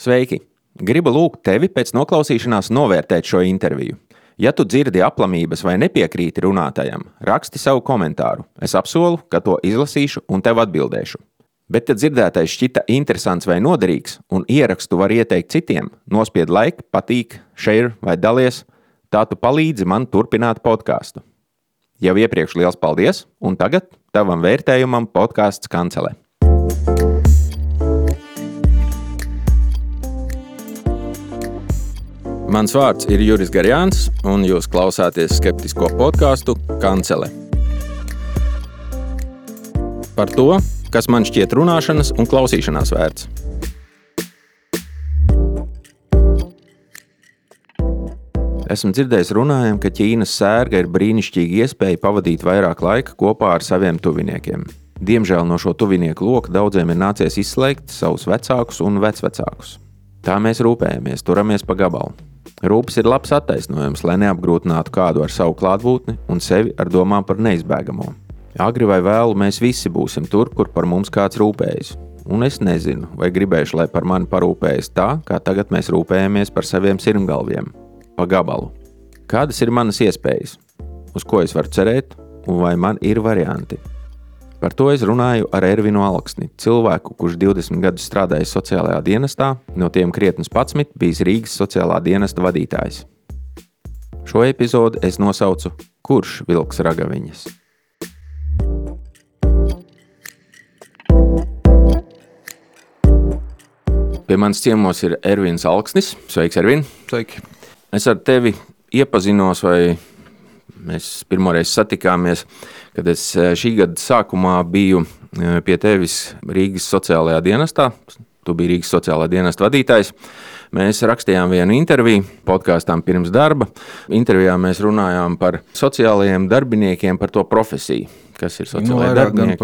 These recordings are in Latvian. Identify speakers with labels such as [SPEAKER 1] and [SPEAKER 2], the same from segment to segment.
[SPEAKER 1] Sveiki! Gribu lūgt tevi pēc noklausīšanās novērtēt šo interviju. Ja tu dzirdi aplamības vai nepiekrīti runātajam, raksti savu komentāru. Es apsolu, ka to izlasīšu un tev atbildēšu. Bet, ja dzirdētais šķita interesants vai noderīgs, un ierakstu var ieteikt citiem, nospied laiku, patīk, share vai dalies, tā tu palīdzi man turpināt podkāstu. Jau iepriekš liels paldies, un tagad tavam vērtējumam podkāsts kancelē. Mans vārds ir Juris Garjāns, un jūs klausāties skeptisko podkāstu Kancele. Par to, kas man šķiet runāšanas un klausīšanās vērts. Esmu dzirdējis runājumu, ka Ķīnas sērga ir brīnišķīga iespēja pavadīt vairāk laika kopā ar saviem tuviniekiem. Diemžēl no šo tuvinieku loka daudziem ir nācies izslēgt savus vecākus un vecvecākus. Tā mēs rūpējamies, turamies pa gabalu. Rūpes ir labs attaisnojums, lai neapgrūtinātu kādu ar savu klātbūtni un sevi ar domām par neizbēgamo. Agri vai vēlu mēs visi būsim tur, kur par mums kāds rūpējas. Un es nezinu, vai gribēšu, lai par mani parūpējas tā, kā tagad mēs rūpējamies par saviem sirmgalviem, pa gabalu. Kādas ir manas iespējas, uz ko es varu cerēt, un vai man ir varianti? Par to es runāju ar Ervinu Alksni, cilvēku, kurš 20 gadus strādājis sociālajā dienestā, no tiem krietnes 11 bijis Rīgas sociālā dienesta vadītājs. Šo epizodi es nosaucu Kurš vilks ragaviņas? Pie manis ciemos ir Ervins Alksnis. Sveiks, Ervin!
[SPEAKER 2] Sveiki!
[SPEAKER 1] Es ar tevi iepazinos vai Mēs pirmoreiz satikāmies, kad es eh, šī gada sākumā biju eh, pie tevis Rīgas sociālajā dienestā. Tu biji Rīgas sociālā dienesta vadītājs. Mēs rakstījām vienu interviju podkāstām pirms darba. Intervijā mēs runājām par sociālajiem darbiniekiem, par to profesiju, kas ir sociālajie
[SPEAKER 2] nu,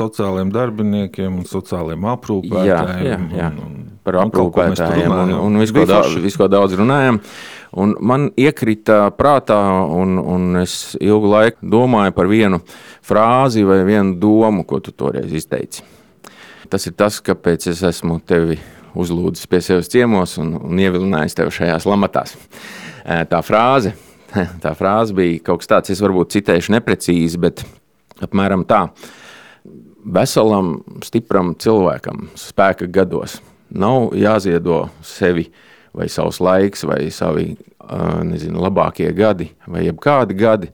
[SPEAKER 2] sociālajiem darbiniekiem un sociālajiem aprūpētājiem. Jā, jā, jā.
[SPEAKER 1] Un, un, par aprūpētājiem un, un visu, ko daudz, visu, ko daudz runājām. Un man iekrita prātā, un, un es ilgu laiku domāju par vienu frāzi vai vienu domu, ko tu toreiz izteici. Tas ir tas, kāpēc es esmu tevi uzlūdzis pie sevis ciemos un, un ievilinājis tevi šajās lamatās. Tā frāze, tā frāze bija kaut kas tāds, es varbūt citēšu neprecīzi, bet apmēram tā. Veselam, stipram cilvēkam, spēka gados, nav jāziedo sevi vai savs laiks, vai savi nezinu, labākie gadi, vai jebkādi gadi,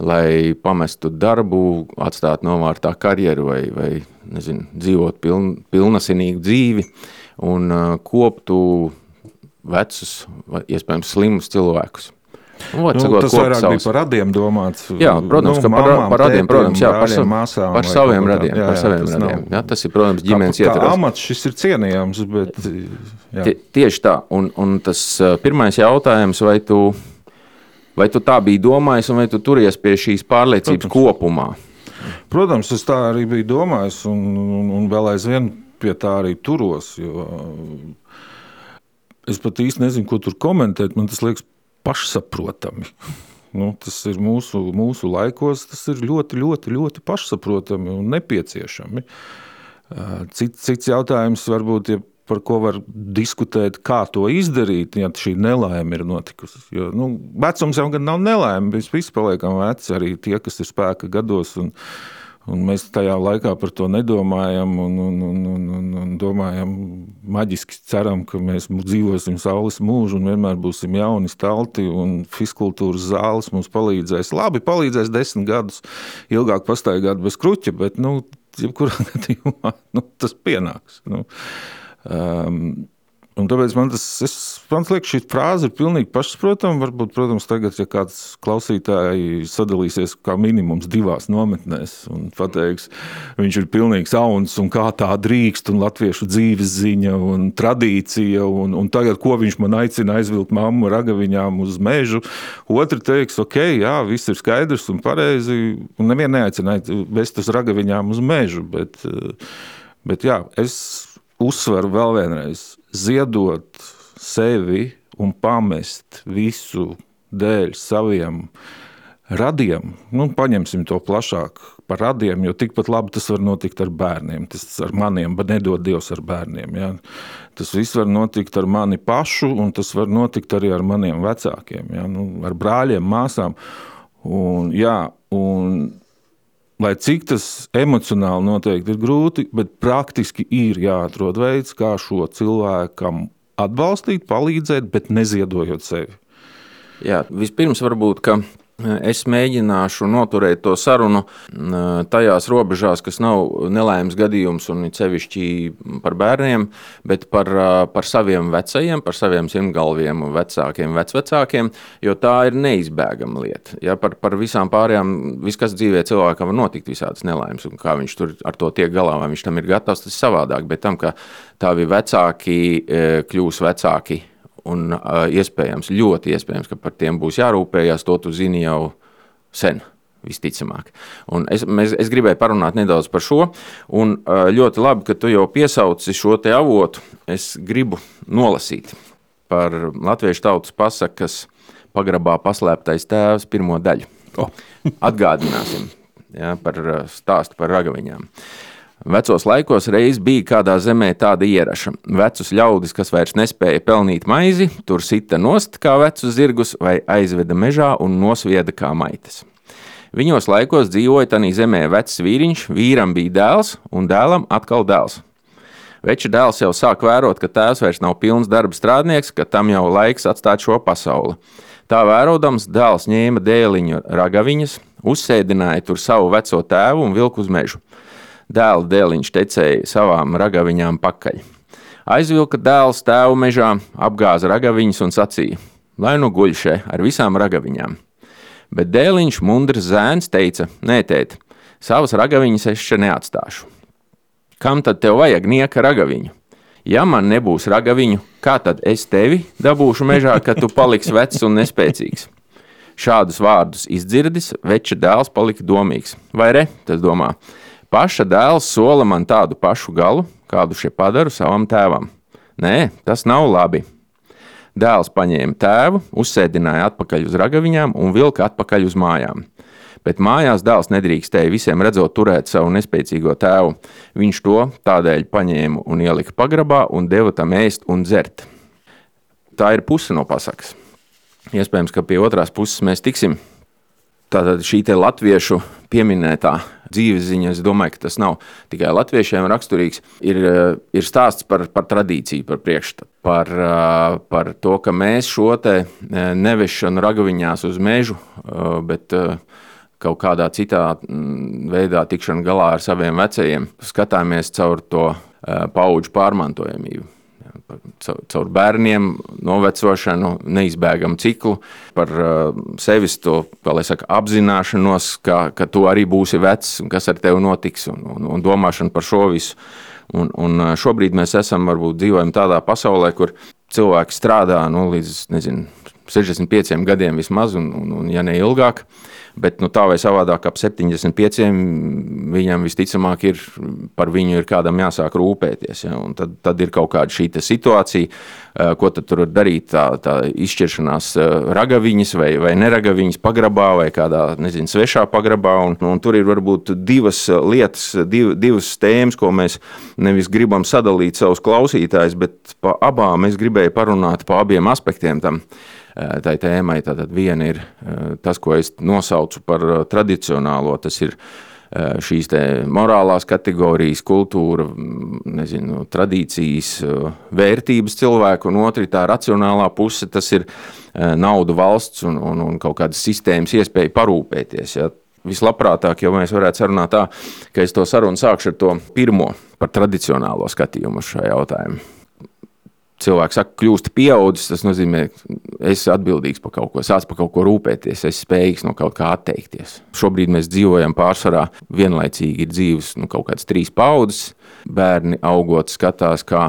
[SPEAKER 1] lai pamestu darbu, atstātu novārtā karjeru vai, vai nezinu, dzīvot piln, pilnasinīgu dzīvi un koptu vecus, iespējams, slimus cilvēkus.
[SPEAKER 2] Nu, nu, tas vairāk savus. bija par radiem domāts.
[SPEAKER 1] Jā, protams, nu, par, mamām, par radiem, protams, jā, par, sa, māsām, par saviem radiem. Jā, par saviem jā, radiem. Jā, tas ir, protams, ģimenes ietvaros.
[SPEAKER 2] Amats šis ir cienījams, bet.
[SPEAKER 1] Tie, tieši tā, un, un tas pirmais jautājums, vai tu, vai tu tā biji domājis, un vai tu turies pie šīs pārliecības protams. kopumā?
[SPEAKER 2] Protams, es tā arī biju domājis, un, un, un vēl aizvien pie tā arī turos. Jo, es pat īsti nezinu, ko tur komentēt. Man tas liekas pašsaprotami. Nu, tas ir mūsu, mūsu laikos, tas ir ļoti, ļoti, ļoti pašsaprotami un nepieciešami. Cits, cits jautājums varbūt, ja par ko var diskutēt, kā to izdarīt, ja šī nelaime ir notikusi. Jo, nu, vecums jau gan nav nelaime, mēs visi paliekam veci, arī tie, kas ir spēka gados. Un, Un mēs tajā laikā par to nedomājam un, un, un, un, un, un domājam, maģiski ceram, ka mēs dzīvosim saules mūžu un vienmēr būsim jauni, stalti. Fiskultūras zāles mums palīdzēs. Labi, palīdzēs desmit gadus ilgāk pastaigāt bez kruķa, bet nu, jebkurā gadījumā nu, tas pienāks. Nu, um, Un tāpēc man tas, es, man liekas, šī frāze ir pilnīgi pašsaprotama. Varbūt, protams, tagad, ja kāds klausītājs sadalīsies kā minimums divās nometnēs un pateiks, viņš ir pilnīgi sauns un kā tā drīkst, un latviešu dzīves ziņa un tradīcija, un, un tagad, ko viņš man aicina aizvilkt mammu ragaviņām uz mežu, otrs teiks, ok, jā, viss ir skaidrs un pareizi, un nevienu neaicina vest uz ragaviņām uz mežu, bet, bet jā, es uzsveru vēl vienreiz ziedot sevi un pamest visu dēļ saviem radiem, nu, paņemsim to plašāk, par radiem, jo tikpat labi tas var notikt ar bērniem. Tas ar maniem, bet nedod Dievs ar bērniem. Ja. Tas viss var notikt ar mani pašu, un tas var notikt arī ar maniem vecākiem, ja. nu, ar brāļiem, māsām. Un, jā, un, lai cik tas emocionāli noteikti ir grūti, bet praktiski ir jāatrod veids, kā šo cilvēkam atbalstīt, palīdzēt, bet neziedojot sevi.
[SPEAKER 1] Jā, vispirms varbūt, ka Es mēģināšu noturēt to sarunu tajās robežās, kas nav nelaimes gadījums, un sevišķi par bērniem, bet par, par saviem vecajiem, par saviem simtgalviem, vecākiem, vecvecākiem, jo tā ir neizbēgama lieta. Ja, par, par visām pārējām, viss, kas dzīvē cilvēkam var notikt, visādas nelaimes, un kā viņš tur ar to tiek galā, vai viņš tam ir gatavs, tas ir savādāk. Bet tam, ka tavi vecāki kļūs vecāki un uh, iespējams, ļoti iespējams, ka par tiem būs jārūpējas. To tu zini jau sen. Visticamāk. Un es, mēs, es gribēju parunāt nedaudz par šo. Un, uh, ļoti labi, ka tu jau piesauci šo te avotu. Es gribu nolasīt par latviešu tautas pasakas pagrabā paslēptais tēvs pirmo daļu. Oh. Atgādināsim ja, par stāstu par ragaviņām. Uh, Vecos laikos reiz bija kādā zemē tāda ieraša. Vecus ļaudis, kas vairs nespēja pelnīt maizi, tur sita nost kā vecus zirgus vai aizveda mežā un nosvieda kā maitas. Viņos laikos dzīvoja tādā zemē vecs vīriņš, vīram bija dēls un dēlam atkal dēls. Veča dēls jau sāk vērot, ka tēvs vairs nav pilns darba strādnieks, ka tam jau laiks atstāt šo pasauli. Tā vērojams, dēls ņēma dēliņu ragaviņas, uzsēdināja tur savu veco tēvu un vilku uz mežu dēla dēliņš tecēja savām ragaviņām pakaļ. Aizvilka dēls tēvu mežā, apgāza ragaviņas un sacīja: Lai nu guļ šeit ar visām ragaviņām. Bet dēliņš, mundrs zēns, teica: Nē, tēt, savas ragaviņas es šeit neatstāšu. Kam tad tev vajag nieka ragaviņu? Ja man nebūs ragaviņu, kā tad es tevi dabūšu mežā, kad tu paliksi vecs un nespēcīgs? Šādus vārdus izdzirdis, veča dēls palika domīgs. Vai re, tas domā, Paša dēls sola man tādu pašu galu, kādu šie padaru savam tēvam. Nē, tas nav labi. Dēls paņēma tēvu, uzsēdināja atpakaļ uz ragaviņām un vilka atpakaļ uz mājām. Bet mājās dēls nedrīkstēja visiem redzot turēt savu nespēcīgo tēvu. Viņš to tādēļ paņēma un ielika pagrabā un deva tam ēst un dzert. Tā ir puse no pasakas. Iespējams, ka pie otrās puses mēs tiksim. Tātad šī latviešu pieminētā dzīves ziņa, es domāju, ka tas nav tikai latviešiem raksturīgs. Ir, eh, ir stāsts par, par tradīciju, par priekšstatu, par, eh, par to, ka mēs šo eh, nevešanu ragaviņās uz mežu, bet kaut kādā citā mm, veidā tikšanu galā ar saviem vecajiem, skatāmies caur to paudžu pārmantojamību caur bērniem, novecošanu, neizbēgamu ciklu, par uh, sevis to saka, apzināšanos, ka, ka tu arī būsi vecs un kas ar tevi notiks, un, un, un domāšanu par šo visu. Un, un uh, šobrīd mēs esam, varbūt dzīvojam tādā pasaulē, kur cilvēki strādā nu, līdz nezinu, 65 gadiem vismaz, un, un, un ja ne ilgāk. Bet nu, tā vai savādāk, ap 75 viņam visticamāk ir par viņu ir kādam jāsāk rūpēties. Ja? Un tad, tad ir kaut kāda šī situācija, eh, ko tur darīt. Tā, tā izšķiršanās eh, ragaviņas vai, vai neragaviņas pagrabā vai kādā nezinu, svešā pagrabā. Un, un tur ir varbūt divas lietas, div, divas tēmas, ko mēs nevis gribam sadalīt savus klausītājus, bet pa abām es gribēju parunāt pa abiem aspektiem tam tai tēmai. Tātad viena ir tas, ko es nosaucu par tradicionālo, tas ir šīs morālās kategorijas, kultūra, nezinu, tradīcijas, vērtības cilvēku, un otra ir tā racionālā puse, tas ir nauda valsts un, un, un kaut kādas sistēmas iespēja parūpēties. Ja? Vislabprātāk, ja mēs varētu sarunāt tā, ka es to sarunu sākšu ar to pirmo par tradicionālo skatījumu uz šo jautājumu cilvēks saka, kļūst pieaudzis, tas nozīmē, es esmu atbildīgs par kaut ko, sāc par kaut ko rūpēties, es spējīgs no kaut kā atteikties. Šobrīd mēs dzīvojam pārsvarā vienlaicīgi ir dzīves nu, kaut kādas trīs paudzes. Bērni augot skatās, kā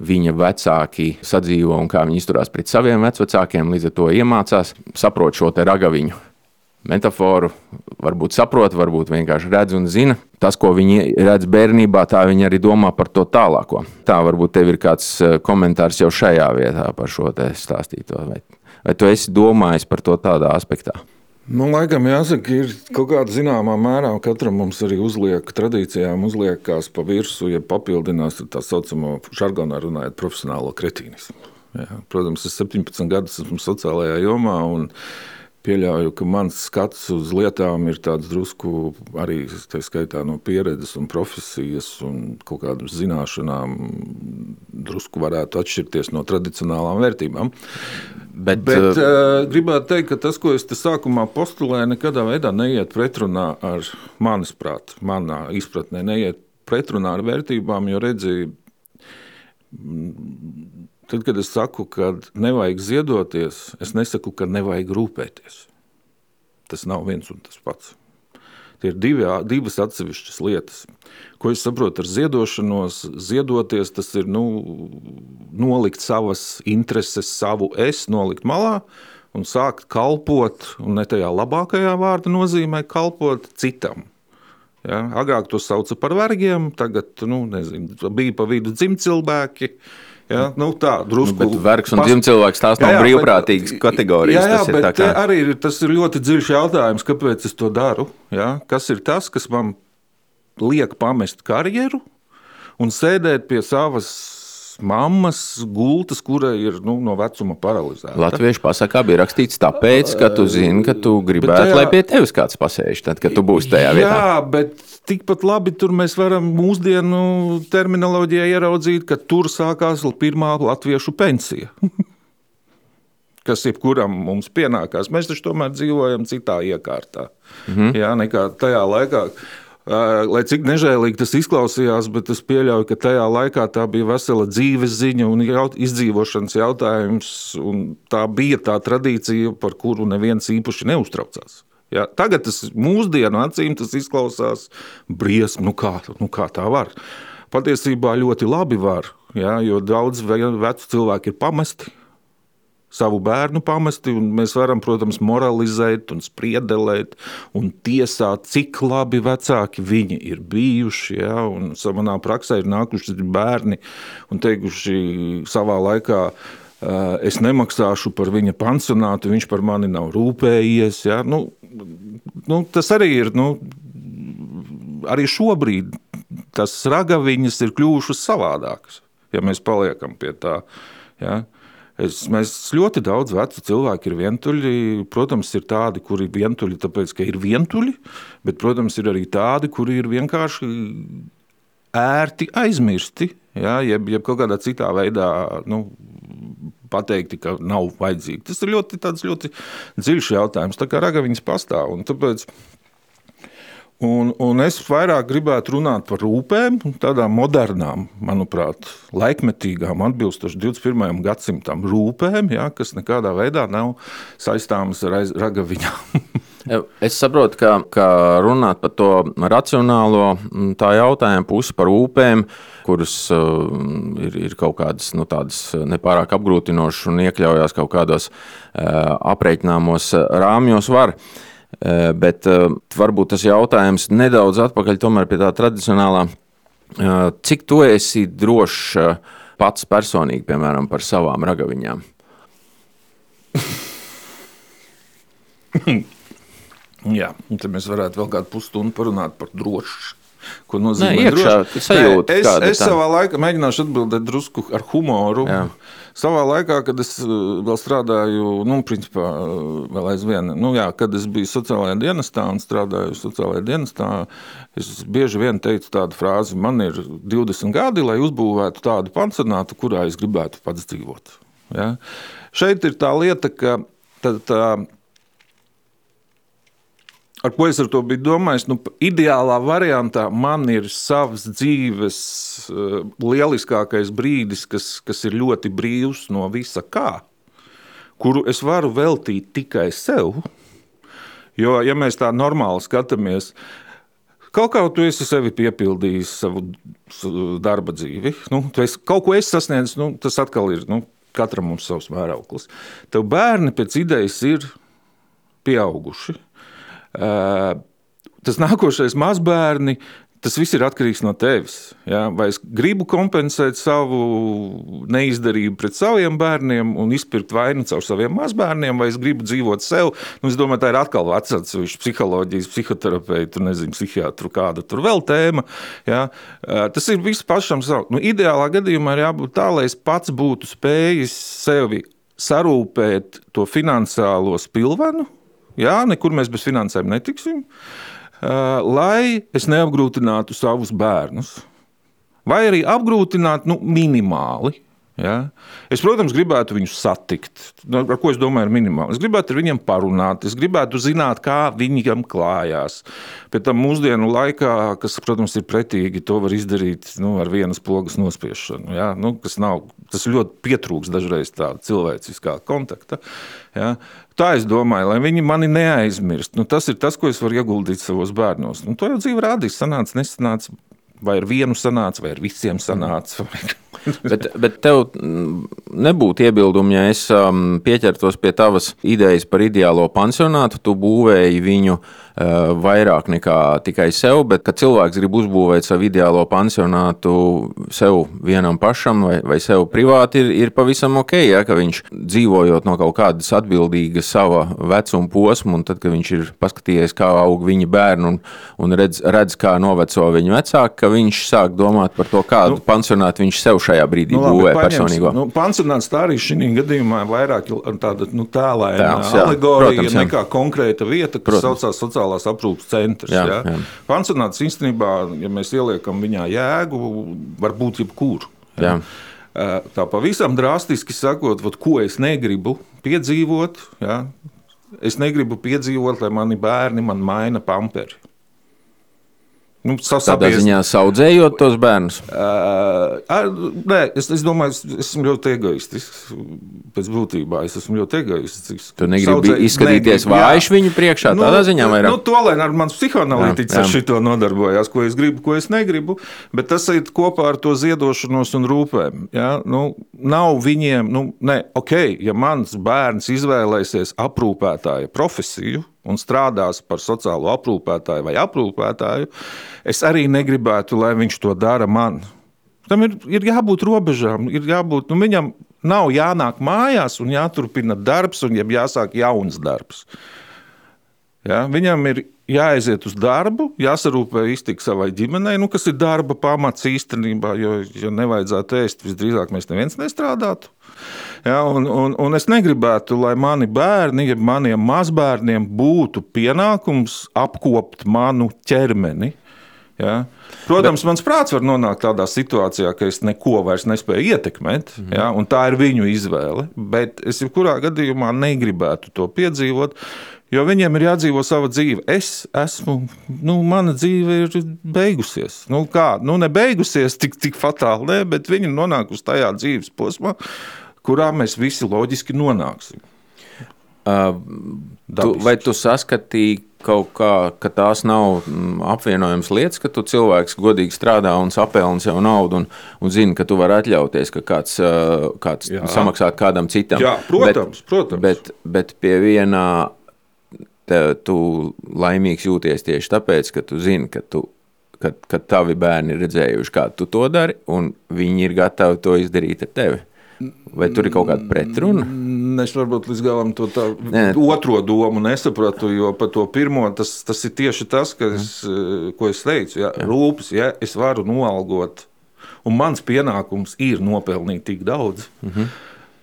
[SPEAKER 1] viņa vecāki sadzīvo un kā viņi izturās pret saviem vecākiem, līdz ar to iemācās, saprot šo ragaviņu metaforu, varbūt saprot, varbūt vienkārši redz un zina. Tas, ko viņi redz bērnībā, tā viņi arī domā par to tālāko. Tā varbūt tev ir kāds eh, komentārs jau šajā vietā par šo stāstīto. Vai, vai tu esi domājis par to tādā aspektā?
[SPEAKER 2] Nu, laikam jāsaka, ir kaut kāda zināmā mērā katram mums arī uzliek, tradīcijām uzliekās pa virsmu, ja papildinās tā saucamo žargonā runājot profesionālo kretīnismu. Jā, protams, es 17 gadus esmu sociālajā jomā un pieļauju, ka mans skats uz lietām ir tāds drusku arī skaitā, no pieredzes un profesijas un kaut kādām zināšanām, drusku varētu atšķirties no tradicionālām vērtībām. Bet, Bet uh, gribētu teikt, ka tas, ko es te sākumā postulēju, nekādā veidā neiet pretrunā ar manas prātu, manā izpratnē, neiet pretrunā ar vērtībām, jo redzēju, tad, kad es saku, ka nevajag ziedoties, es nesaku, ka nevajag rūpēties. Tas nav viens un tas pats. Tie ir divi, divas atsevišķas lietas. Ko es saprotu ar ziedošanos? Ziedoties tas ir nu, nolikt savas intereses, savu es, nolikt malā un sākt kalpot, un ne tajā labākajā vārda nozīmē, kalpot citam. Ja? Agrāk to sauca par vergiem, tagad nu, nezinu, bija pa vidu dzimcilvēki. Ja, nu, tā drusku
[SPEAKER 1] nu, vergs un pas... cilvēks tās nav jā, jā, brīvprātīgas bet, kategorijas. Jā, jā, tas, bet
[SPEAKER 2] kā... arī ir, tas ir ļoti dziļš jautājums, kāpēc es to daru. Ja? Kas ir tas, kas man liek pamest karjeru un sēdēt pie savas mammas gultas, kura ir nu, no vecuma paralizēta.
[SPEAKER 1] Latviešu pasakā bija rakstīts tāpēc, ka tu zini, ka tu gribētu, tajā... lai pie tevis kāds pasēž, tad, kad tu būsi tajā vietā.
[SPEAKER 2] Jā, bet tikpat labi tur mēs varam mūsdienu terminoloģijā ieraudzīt, ka tur sākās pirmā latviešu pensija. kas jebkuram mums pienākās. Mēs taču tomēr dzīvojam citā iekārtā. Mm -hmm. Jā, nekā tajā laikā. Lai cik nežēlīgi tas izklausījās, bet es pieļauju, ka tajā laikā tā bija vesela dzīves ziņa un jaut, izdzīvošanas jautājums. Tā bija tā tradīcija, par kuru neviens īpaši neuztraucās. Ja, tagad tas mūsdienu acīm tas izklausās briesmu, nu kā, nu kā tā var. Patiesībā ļoti labi var, ja, jo daudz vecu cilvēku ir pamesti savu bērnu pamesti. Mēs varam, protams, moralizēt, un spriedelēt un tiesāt, cik labi vecāki viņi ir bijuši. Ja? Manā praksē ir nākuši bērni un teikuši savā laikā. Es nemaksāšu par viņa pansionātu, viņš par mani nav rūpējies. Ja? Nu, nu, tas arī ir. Nu, arī šobrīd tas ragaviņas ir kļuvušas savādākas, ja mēs paliekam pie tā. Ja? Uh, Es, mēs ļoti daudz vecu cilvēku ir vientuļi. Protams, ir tādi, kuri ir vientuļi, tāpēc, ka ir vientuļi, bet, protams, ir arī tādi, kuri ir vienkārši ērti aizmirsti. Ja, jeb, jeb kaut kādā citā veidā nu, pateikti, ka nav vajadzīgi. Tas ir ļoti, ļoti dziļš jautājums. Tā kā ragaviņas pastāv. Tāpēc Un, un es vairāk gribētu runāt par rūpēm, tādām modernām, manuprāt, laikmetīgām, atbilstošām 21. gadsimtam rūpēm, ja, kas nekādā veidā nav saistāmas ar ragaviņām.
[SPEAKER 1] Es saprotu, ka, ka runāt par to racionālo tā jautājuma pusi par upēm, kuras uh, ir, ir kaut kādas nu, nepārāk apgrūtinošas un iekļaujas kaut kādos uh, aprēķināmos rāmjos. Var. Uh, bet varbūt tas jautājums nedaudz atpakaļ pie tā tradicionālā. Cik tu esi drošs pats personīgi, piemēram, par savām ragaviņām?
[SPEAKER 2] Jā, tad mēs varētu vēl kādu pusstundu parunāt par drošu. Ko nozīmē
[SPEAKER 1] Nē, iekšā, sajūta,
[SPEAKER 2] Nē, es, es savā laikā mēģināšu atbildēt drusku ar humoru. Jā. Savā laikā, kad es uh, vēl strādāju, nu, principā, uh, vēl aizvien, nu, jā, kad es biju sociālajā dienestā un strādāju sociālajā dienestā, es bieži vien teicu tādu frāzi, man ir 20 gadi, lai uzbūvētu tādu pansionātu, kurā es gribētu pats dzīvot. Ja? Šeit ir tā lieta, ka tā, tā Ar ko es ar to biju domājis? Nu, ideālā variantā man ir savs dzīves uh, lieliskākais brīdis, kas, kas ir ļoti brīvs no visa kā, kuru es varu veltīt tikai sev. Jo, ja mēs tā normāli skatāmies, kaut kā tu esi sevi piepildījis savu darba dzīvi, nu, tu esi kaut ko sasniedzis, nu, tas atkal ir nu, katram mums savs mērauklis. Tev bērni pēc idejas ir pieauguši Tas nākošais mazbērni Tas viss ir atkarīgs no tevis. Ja? Vai es gribu kompensēt savu neizdarību pret saviem bērniem un izpirkt vainu caur saviem mazbērniem, vai es gribu dzīvot sev. Nu, es domāju, tā ir atkal atsevišķa psiholoģijas, psihoterapeita, nezinu, psihiatru, kāda tur vēl tēma. Ja? Tas ir viss pašam savam. Nu, ideālā gadījumā ir jābūt tā, lai es pats būtu spējis sevi sarūpēt to finansiālo spilvenu. Jā, nekur mēs bez finansēm netiksim. Eh, lai es neapgrūtinātu savus bērnus. Vai arī apgrūtināt nu, minimāli. Ja? Es, protams, gribētu viņus satikt. Nu, ar ko es domāju, ir minimāli. Es gribētu ar viņiem parunāt, es gribētu zināt, kā viņiem klājās. Pēc tam mūsdienu laikā, kas, protams, ir pretīgi, to var izdarīt nu, ar vienas pogas nospiešanu. Ja? Nu, nav, tas ļoti pietrūks dažreiz tāda cilvēciskā kontakta. Ja? Tā es domāju, lai viņi mani neaizmirst. Nu, tas ir tas, ko es varu ieguldīt savos bērnos. Nu, to jau dzīve rādīs, sanāca, nesanāca. Vai ar vienu sanāca, vai ar visiem sanāca.
[SPEAKER 1] Bet, bet tev nebūtu iebildumi, ja es um, pieķertos pie tavas idejas par ideālo pansionātu. Tu būvēji viņu vairāk nekā tikai sev, bet kad cilvēks grib uzbūvēt savu ideālo pansionātu sev vienam pašam vai, vai sev privāti, ir, ir pavisam ok, ja, ka viņš dzīvojot no kaut kādas atbildīgas sava vecuma posma, un tad, kad viņš ir paskatījies, kā aug viņa bērni un, un redz, redz, kā noveco viņa vecāki, ka viņš sāk domāt par to, kādu nu, pansionātu viņš sev šajā brīdī nu, būvē labi, personīgo.
[SPEAKER 2] Nu, pansionāts tā arī šī gadījumā vairāk tāda nu, tēlēna alegorija nekā konkrēta vieta, kas Protams. saucās sociāla sociālās aprūpes centrs. Jā, ja? jā. Pansionāts īstenībā, ja mēs ieliekam viņā jēgu, var būt jebkur. Ja? Jā. Tā pavisam drastiski sakot, vat, ko es negribu piedzīvot. Ja? Es negribu piedzīvot, lai mani bērni man maina pamperi.
[SPEAKER 1] Nu, Tādā ziņā saudzējot tos bērnus? Uh,
[SPEAKER 2] nē, es, es domāju, es esmu ļoti egoistisks. Pēc būtībā es esmu ļoti egoistisks.
[SPEAKER 1] Tu negribi Saudzē, izskatīties negribu, vājš viņu priekšā, nu, tādā ziņā vairāk?
[SPEAKER 2] Nu, to, lai ar mans psihoanalītiķis ar šito nodarbojās, ko es gribu, ko es negribu, bet tas iet kopā ar to ziedošanos un rūpēm. Ja? Nu, nav viņiem, nu, ne, ok, ja mans bērns izvēlēsies aprūpētāja profesiju, un strādās par sociālo aprūpētāju vai aprūpētāju, es arī negribētu, lai viņš to dara man. Tam ir, ir jābūt robežām, ir jābūt, nu, viņam nav jānāk mājās un jāturpina darbs, un jāsāk jauns darbs. Ja? Viņam ir jāaiziet uz darbu, jāsarūpē iztikt savai ģimenei, nu, kas ir darba pamats īstenībā, jo, ja nevajadzētu ēst, visdrīzāk mēs neviens nestrādātu. Ja, un, un, un es negribētu, lai mani bērni, ja maniem mazbērniem būtu pienākums apkopt manu ķermeni. Ja? Protams, Bet... mans prāts var nonākt tādā situācijā, ka es neko vairs nespēju ietekmēt, mm ja? un tā ir viņu izvēle. Bet es jebkurā gadījumā negribētu to piedzīvot. Jo viņiem ir jādzīvo sava dzīve. Es esmu, nu, mana dzīve ir beigusies. Nu, kā, nu, ne beigusies tik, tik fatāli, ne, bet viņi ir nonākuši tajā dzīves posmā, kurā mēs visi loģiski nonāksim.
[SPEAKER 1] Uh, tu, vai tu saskatīji kaut kā, ka tās nav mm, apvienojamas lietas, ka tu cilvēks godīgi strādā un sapelni sev naudu un, un zini, ka tu vari atļauties, ka kāds, kāds samaksāt kādam citam?
[SPEAKER 2] Jā, protams, bet, protams.
[SPEAKER 1] Bet, bet pie vienā te, tu laimīgs jūties tieši tāpēc, ka tu zini, ka tu kad, kad tavi bērni ir redzējuši, kā tu to dari, un viņi ir gatavi to izdarīt ar tevi. Vai tur ir kaut kāda pretruna?
[SPEAKER 2] Es varbūt līdz galam to tā, otro domu nesapratu, jo par to pirmo tas, tas ir tieši tas, es, mm. ko es teicu. Ja, rūpes, ja es varu noalgot, un mans pienākums ir nopelnīt tik daudz. Mm -hmm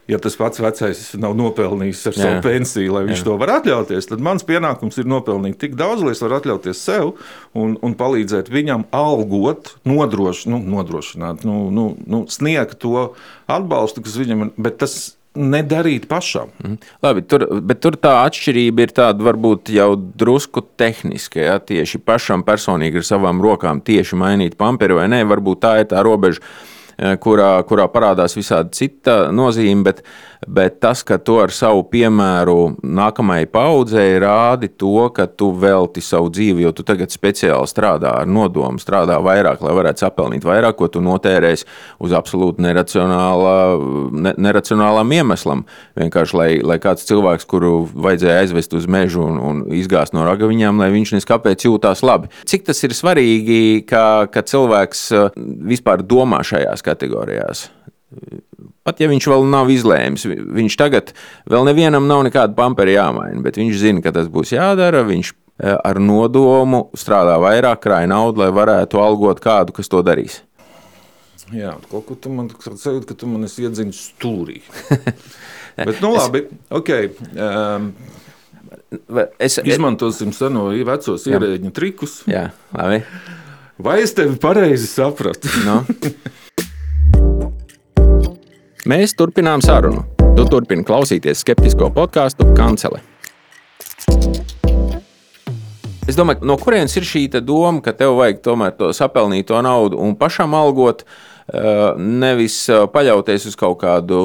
[SPEAKER 2] ja tas pats vecais nav nopelnījis ar jā. savu pensiju, lai viņš jā. to var atļauties, tad mans pienākums ir nopelnīt tik daudz, lai es varu atļauties sev un, un palīdzēt viņam algot, nodroš, nu, nodrošināt, nu, nu, nu, sniegt to atbalstu, kas viņam ir. Bet tas nedarīt pašam. Mm.
[SPEAKER 1] Labi, tur, bet tur tā atšķirība ir tāda varbūt jau drusku tehniska. Ja? Tieši pašam personīgi ar savām rokām tieši mainīt pamperi vai nē, varbūt tā ir tā robeža kurā, kurā parādās visādi cita nozīme, bet, bet tas, ka tu ar savu piemēru nākamajai paudzei rādi to, ka tu velti savu dzīvi, jo tu tagad speciāli strādā ar nodomu, strādā vairāk, lai varētu sapelnīt vairāk, ko tu notērēsi uz absolūti neracionālā, ne, neracionālām iemeslam. Vienkārši, lai, lai kāds cilvēks, kuru vajadzēja aizvest uz mežu un, un izgāzt no ragaviņām, lai viņš neskapēc jūtās labi. Cik tas ir svarīgi, ka, ka cilvēks uh, vispār domā šajās kategorijās? Pat ja viņš vēl nav izlēmis, viņš tagad vēl nevienam nav nekāda pamperi jāmaina, bet viņš zina, ka tas būs jādara. Viņš eh, ar nodomu strādā vairāk, krāj naudu, lai varētu algot kādu, kas to darīs.
[SPEAKER 2] Jā, kaut ko tu man teici, ka tu man esi iedziņš stūrī. bet, nu labi, ok. Um, es, Izmantosim seno vecos ierēģiņu trikus.
[SPEAKER 1] Jā, labi.
[SPEAKER 2] Vai es tevi pareizi sapratu?
[SPEAKER 1] No. Mēs turpinām sarunu. Tu turpini klausīties skeptisko podkāstu Kancele. Es domāju, no kurienes ir šī doma, ka tev vajag tomēr to sapelnīto naudu un pašam algot, eh, nevis eh, paļauties uz kaut kādu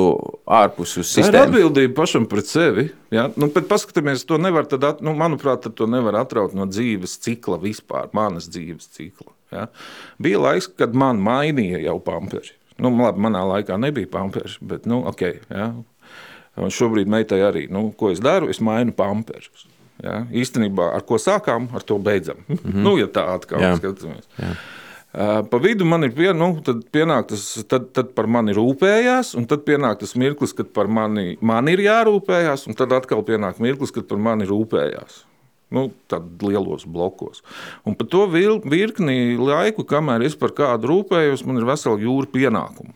[SPEAKER 1] ārpuses sistēmu.
[SPEAKER 2] Tā ir atbildība pašam pret sevi. Ja? Nu, bet paskatāmies, to nevar, tad, nu, manuprāt, to nevar atraut no dzīves cikla vispār, manas dzīves cikla. Ja? Bija laiks, kad man mainīja jau pamperi. Nu, labi, manā laikā nebija pamperis, bet nu, ok. Ja. Un šobrīd meitai arī, nu, ko es daru, es mainu pamperus. Ja. Īstenībā ar ko sākām, ar to beidzam. Mm -hmm. nu, ja tā atkal Jā. skatāmies. Jā. Pa vidu man ir pie, nu, pienāk tas, tad, tad par mani rūpējās, un tad pienāk tas mirklis, kad par mani, man ir jārūpējās, un tad atkal pienāk mirklis, kad par mani rūpējās nu, lielos blokos. Un par to virkni laiku, kamēr es par kādu rūpējos, man ir vesela jūra pienākumu.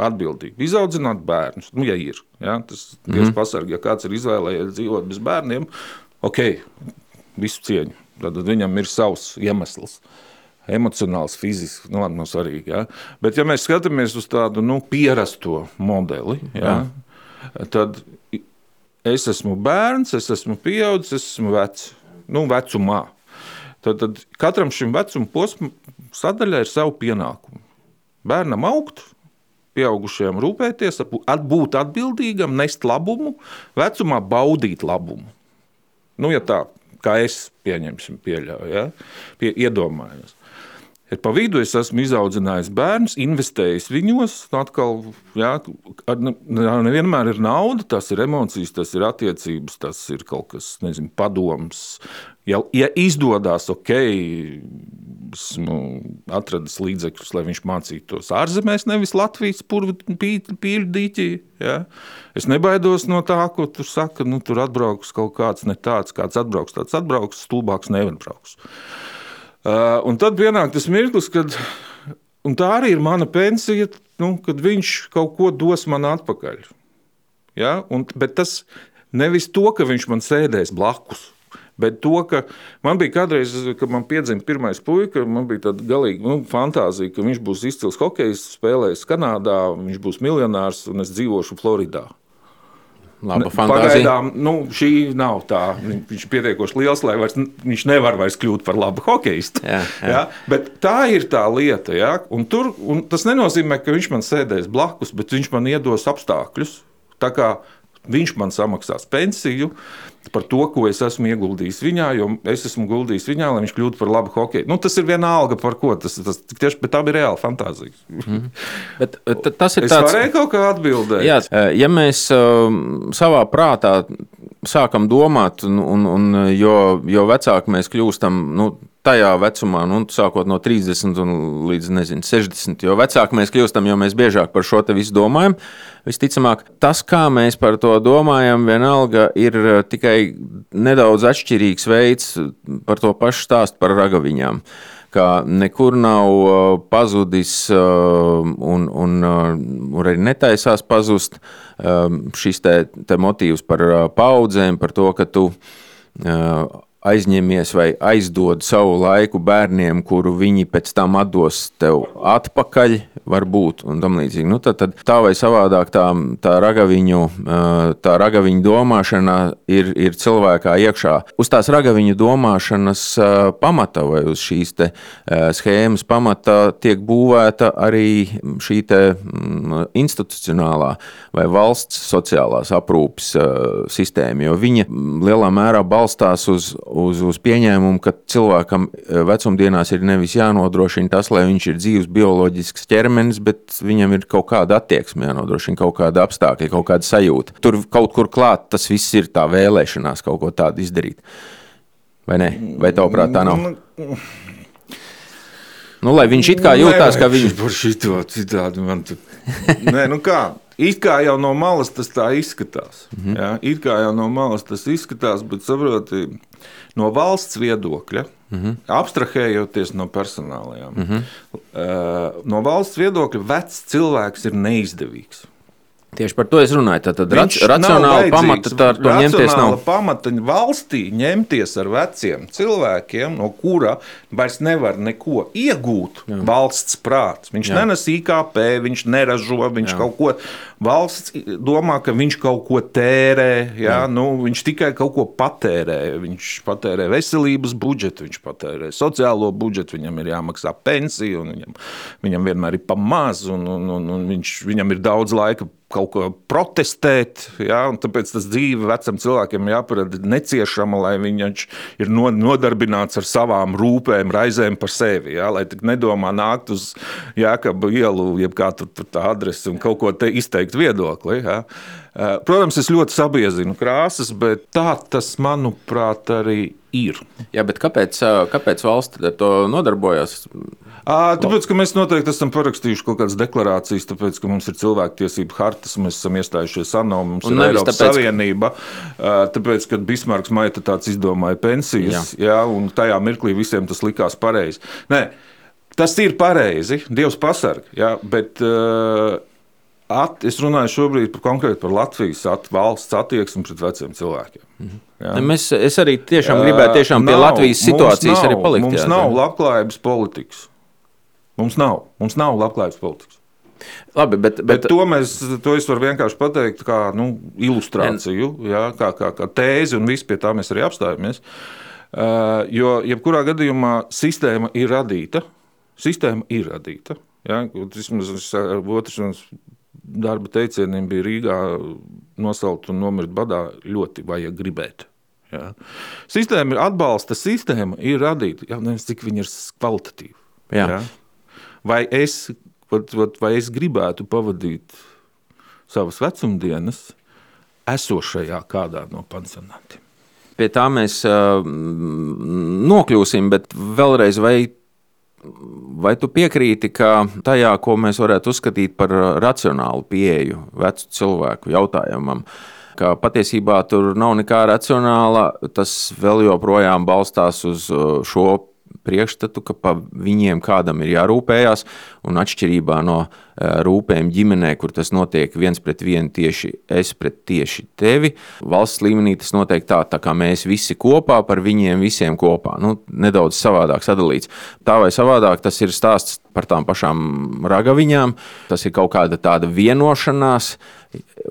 [SPEAKER 2] Atbildīgi. Izaudzināt bērnus, nu, ja ir. Ja, tas ir mm pasargi, ja kāds ir izvēlējies dzīvot bez bērniem, ok, visu cieņu. Tad viņam ir savs iemesls emocionāls, fizisks, nu, labi, nav svarīgi. Ja? Bet, ja mēs skatāmies uz tādu nu, pierasto modeli, ja, tad es esmu bērns, es esmu pieaudzis, es esmu vecs nu, vecumā. Tad, tad katram šim vecuma posmam sadaļai ir savu pienākumu. Bērnam augt, pieaugušajam rūpēties, būt atbildīgam, nest labumu, vecumā baudīt labumu. Nu, ja tā kā es pieņemsim, pieļauju, ja? Pie, iedomājos. Ir pa vidu es esmu izaudzinājis bērnus, investējis viņos. Atkal, jā, nevienmēr ir nauda, tas ir emocijas, tas ir attiecības, tas ir kaut kas, nezinu, padoms. Ja, ja izdodas, ok, esmu atradis līdzekļus, lai viņš mācītos ārzemēs, nevis Latvijas pīļu dīķī. Ja? Es nebaidos no tā, ko tur saka, nu, tur atbrauks kaut kāds ne tāds, kāds atbrauks, tāds atbrauks, stulbāks nevar brauks. Uh, un tad pienāk tas mirklis, kad tā arī ir mana pensija, nu, kad viņš kaut ko dos man atpakaļ. Ja? Un, bet tas nevis to, ka viņš man sēdēs blakus. Bet to, ka man bija kādreiz, kad man piedzima pirmais puika, man bija tāda galīga nu, fantāzija, ka viņš būs izcils hokejs, spēlējis Kanādā, viņš būs miljonārs un es dzīvošu Floridā.
[SPEAKER 1] Laba fantāzija.
[SPEAKER 2] Pagaidām nu, šī nav tā. Viņš ir pietiekoši liels, lai vairs, viņš nevar vairs kļūt par labu hokeistu. Jā, jā. Ja? Bet tā ir tā lieta. Ja? Un tur, un tas nenozīmē, ka viņš man sēdēs blakus, bet viņš man iedos apstākļus. Viņš man samaksās pensiju, par to, ko es esmu ieguldījis viņā, jo es esmu guldījis viņā, lai viņš kļūtu par labu hokeju. Nu, tas ir vienalga par ko. Tas, tas tieši tā bija reāla fantāzija. Mm.
[SPEAKER 1] bet, tas ir
[SPEAKER 2] es tāds... varēju kaut kā atbildēt.
[SPEAKER 1] Jā, ja mēs uh, savā prātā sākam domāt, un, un, un jo, jo vecāki mēs kļūstam, nu, tajā vecumā, nu, sākot no 30 līdz nezinu, 60. Jo vecāki mēs kļūstam, jo mēs biežāk par šo visu domājam. Visticamāk, tas, kā mēs par to domājam, vienalga ir eh, tikai nedaudz atšķirīgs veids par to pašu stāstu par ragaviņām. Kā nekur nav eh, pazudis eh, un, un, un arī netaisās pazust šis te, te motīvs par paudzēm, par to, ka tu aizņemies vai aizdod savu laiku bērniem, kuru viņi pēc tam atdos tev atpakaļ, varbūt, un tam līdzīgi. Nu, tad, tad tā vai savādāk tā, tā, ragaviņu, tā ragaviņu domāšana ir, ir cilvēkā iekšā. Uz tās ragaviņu domāšanas pamata vai uz šīs te schēmas pamata tiek būvēta arī šī te institucionālā vai valsts sociālās aprūpes sistēma, jo viņa lielā mērā balstās uz, uz, uz pieņēmumu, ka cilvēkam vecumdienās ir nevis jānodrošina tas, lai viņš ir dzīves bioloģisks ķermenis, bet viņam ir kaut kāda attieksme, jānodrošina kaut kāda apstākļa, kaut kāda sajūta. Tur kaut kur klāt tas viss ir tā vēlēšanās kaut ko tādu izdarīt. Vai ne? Vai tavuprāt tā nav? Nu, lai viņš it kā jūtās, ka viņš
[SPEAKER 2] ir par šito citādi. Nē, nu kā? It kā jau no malas tas tā izskatās. Mm -hmm. ja? It kā jau no malas tas izskatās, bet saproti, no valsts viedokļa Mm -hmm. Abstrahējoties no personālajām. Mm -hmm. no valsts viedokļa, vecs cilvēks ir neizdevīgs.
[SPEAKER 1] Tieši par to es runāju. Tad, tad racionāla pamata ar to ņemties nav.
[SPEAKER 2] pamata valstī ņemties ar veciem cilvēkiem, no kura vairs nevar neko iegūt. Jā. Valsts prāts. Viņš Jā. nenes IKP, viņš neražo, viņš Jā. kaut ko. Valsts domā, ka viņš kaut ko tērē, jā, Jā. Nu, viņš tikai kaut ko patērē. Viņš patērē veselības budžetu, viņš patērē sociālo budžetu, viņam ir jāmaksā pensija, un viņam, viņam vienmēr ir pa maz, un, un, un, un viņš, viņam ir daudz laika kaut ko protestēt. Ja, tāpēc tas dzīve vecam cilvēkiem jāparāda neciešama, lai viņš ir nodarbināts ar savām rūpēm, raizēm par sevi. Ja, lai tik nedomā nākt uz Jēkabu ielu, jeb kā tur, tur tā adrese un kaut ko te izteikt viedokli. Ja. Eh, protams, es ļoti sabiezinu krāsas, bet tā tas, manuprāt, arī ir.
[SPEAKER 1] Jā, bet kāpēc, eh, kāpēc valsts to nodarbojas?
[SPEAKER 2] Tāpēc, ka mēs noteikti esam parakstījuši kaut kādas deklarācijas, tāpēc, ka mums ir cilvēktiesību hartas, mēs esam iestājušies ANO, mums un ir Eiropas tāpēc, Savienība. Tāpēc, kad Bismarks maita tāds izdomāja pensijas, jā. Jā, un tajā mirklī visiem tas likās pareizi. Nē, tas ir pareizi, Dievs pasarg, jā, bet at, es runāju šobrīd par konkrēti par Latvijas at, valsts attieksmi pret veciem cilvēkiem. Mhm.
[SPEAKER 1] Ja. Mēs, es arī tiešām gribētu tiešām pie nav, Latvijas situācijas
[SPEAKER 2] nav,
[SPEAKER 1] arī palikt.
[SPEAKER 2] Mums jā, nav labklājības politikas. Mums nav, mums nav labklājības politikas.
[SPEAKER 1] Labi, bet, bet...
[SPEAKER 2] bet to, mēs, to es varu vienkārši pateikt kā nu, ilustrāciju, jā, kā, kā, kā tēzi, un viss pie tā mēs arī apstājamies. Uh, jo, jebkurā gadījumā, sistēma ir radīta. Sistēma ir radīta. Ja? Vismaz otrs darba teicieniem bija Rīgā nosaukt un nomirt badā ļoti vajag gribēt. Ja? Sistēma ir atbalsta, sistēma ir radīta. Jautājums, cik viņa ir kvalitatīva. Jā. Ja? Vai es, vai es gribētu pavadīt savas vecumdienas esošajā kādā no pansionātiem.
[SPEAKER 1] Pie tā mēs uh, nokļūsim, bet vēlreiz, vai, vai tu piekrīti, ka tajā, ko mēs varētu uzskatīt par racionālu pieeju vecu cilvēku jautājumam, ka patiesībā tur nav nekā racionāla, tas vēl joprojām balstās uz šo priekšstatu, ka par viņiem kādam ir jārūpējas, un atšķirībā no rūpēm ģimenē, kur tas notiek viens pret vienu tieši es pret tieši tevi, valsts līmenī tas notiek tā, tā kā mēs visi kopā par viņiem visiem kopā. Nu, nedaudz savādāk sadalīts. Tā vai savādāk tas ir stāsts par tām pašām ragaviņām, tas ir kaut kāda tāda vienošanās,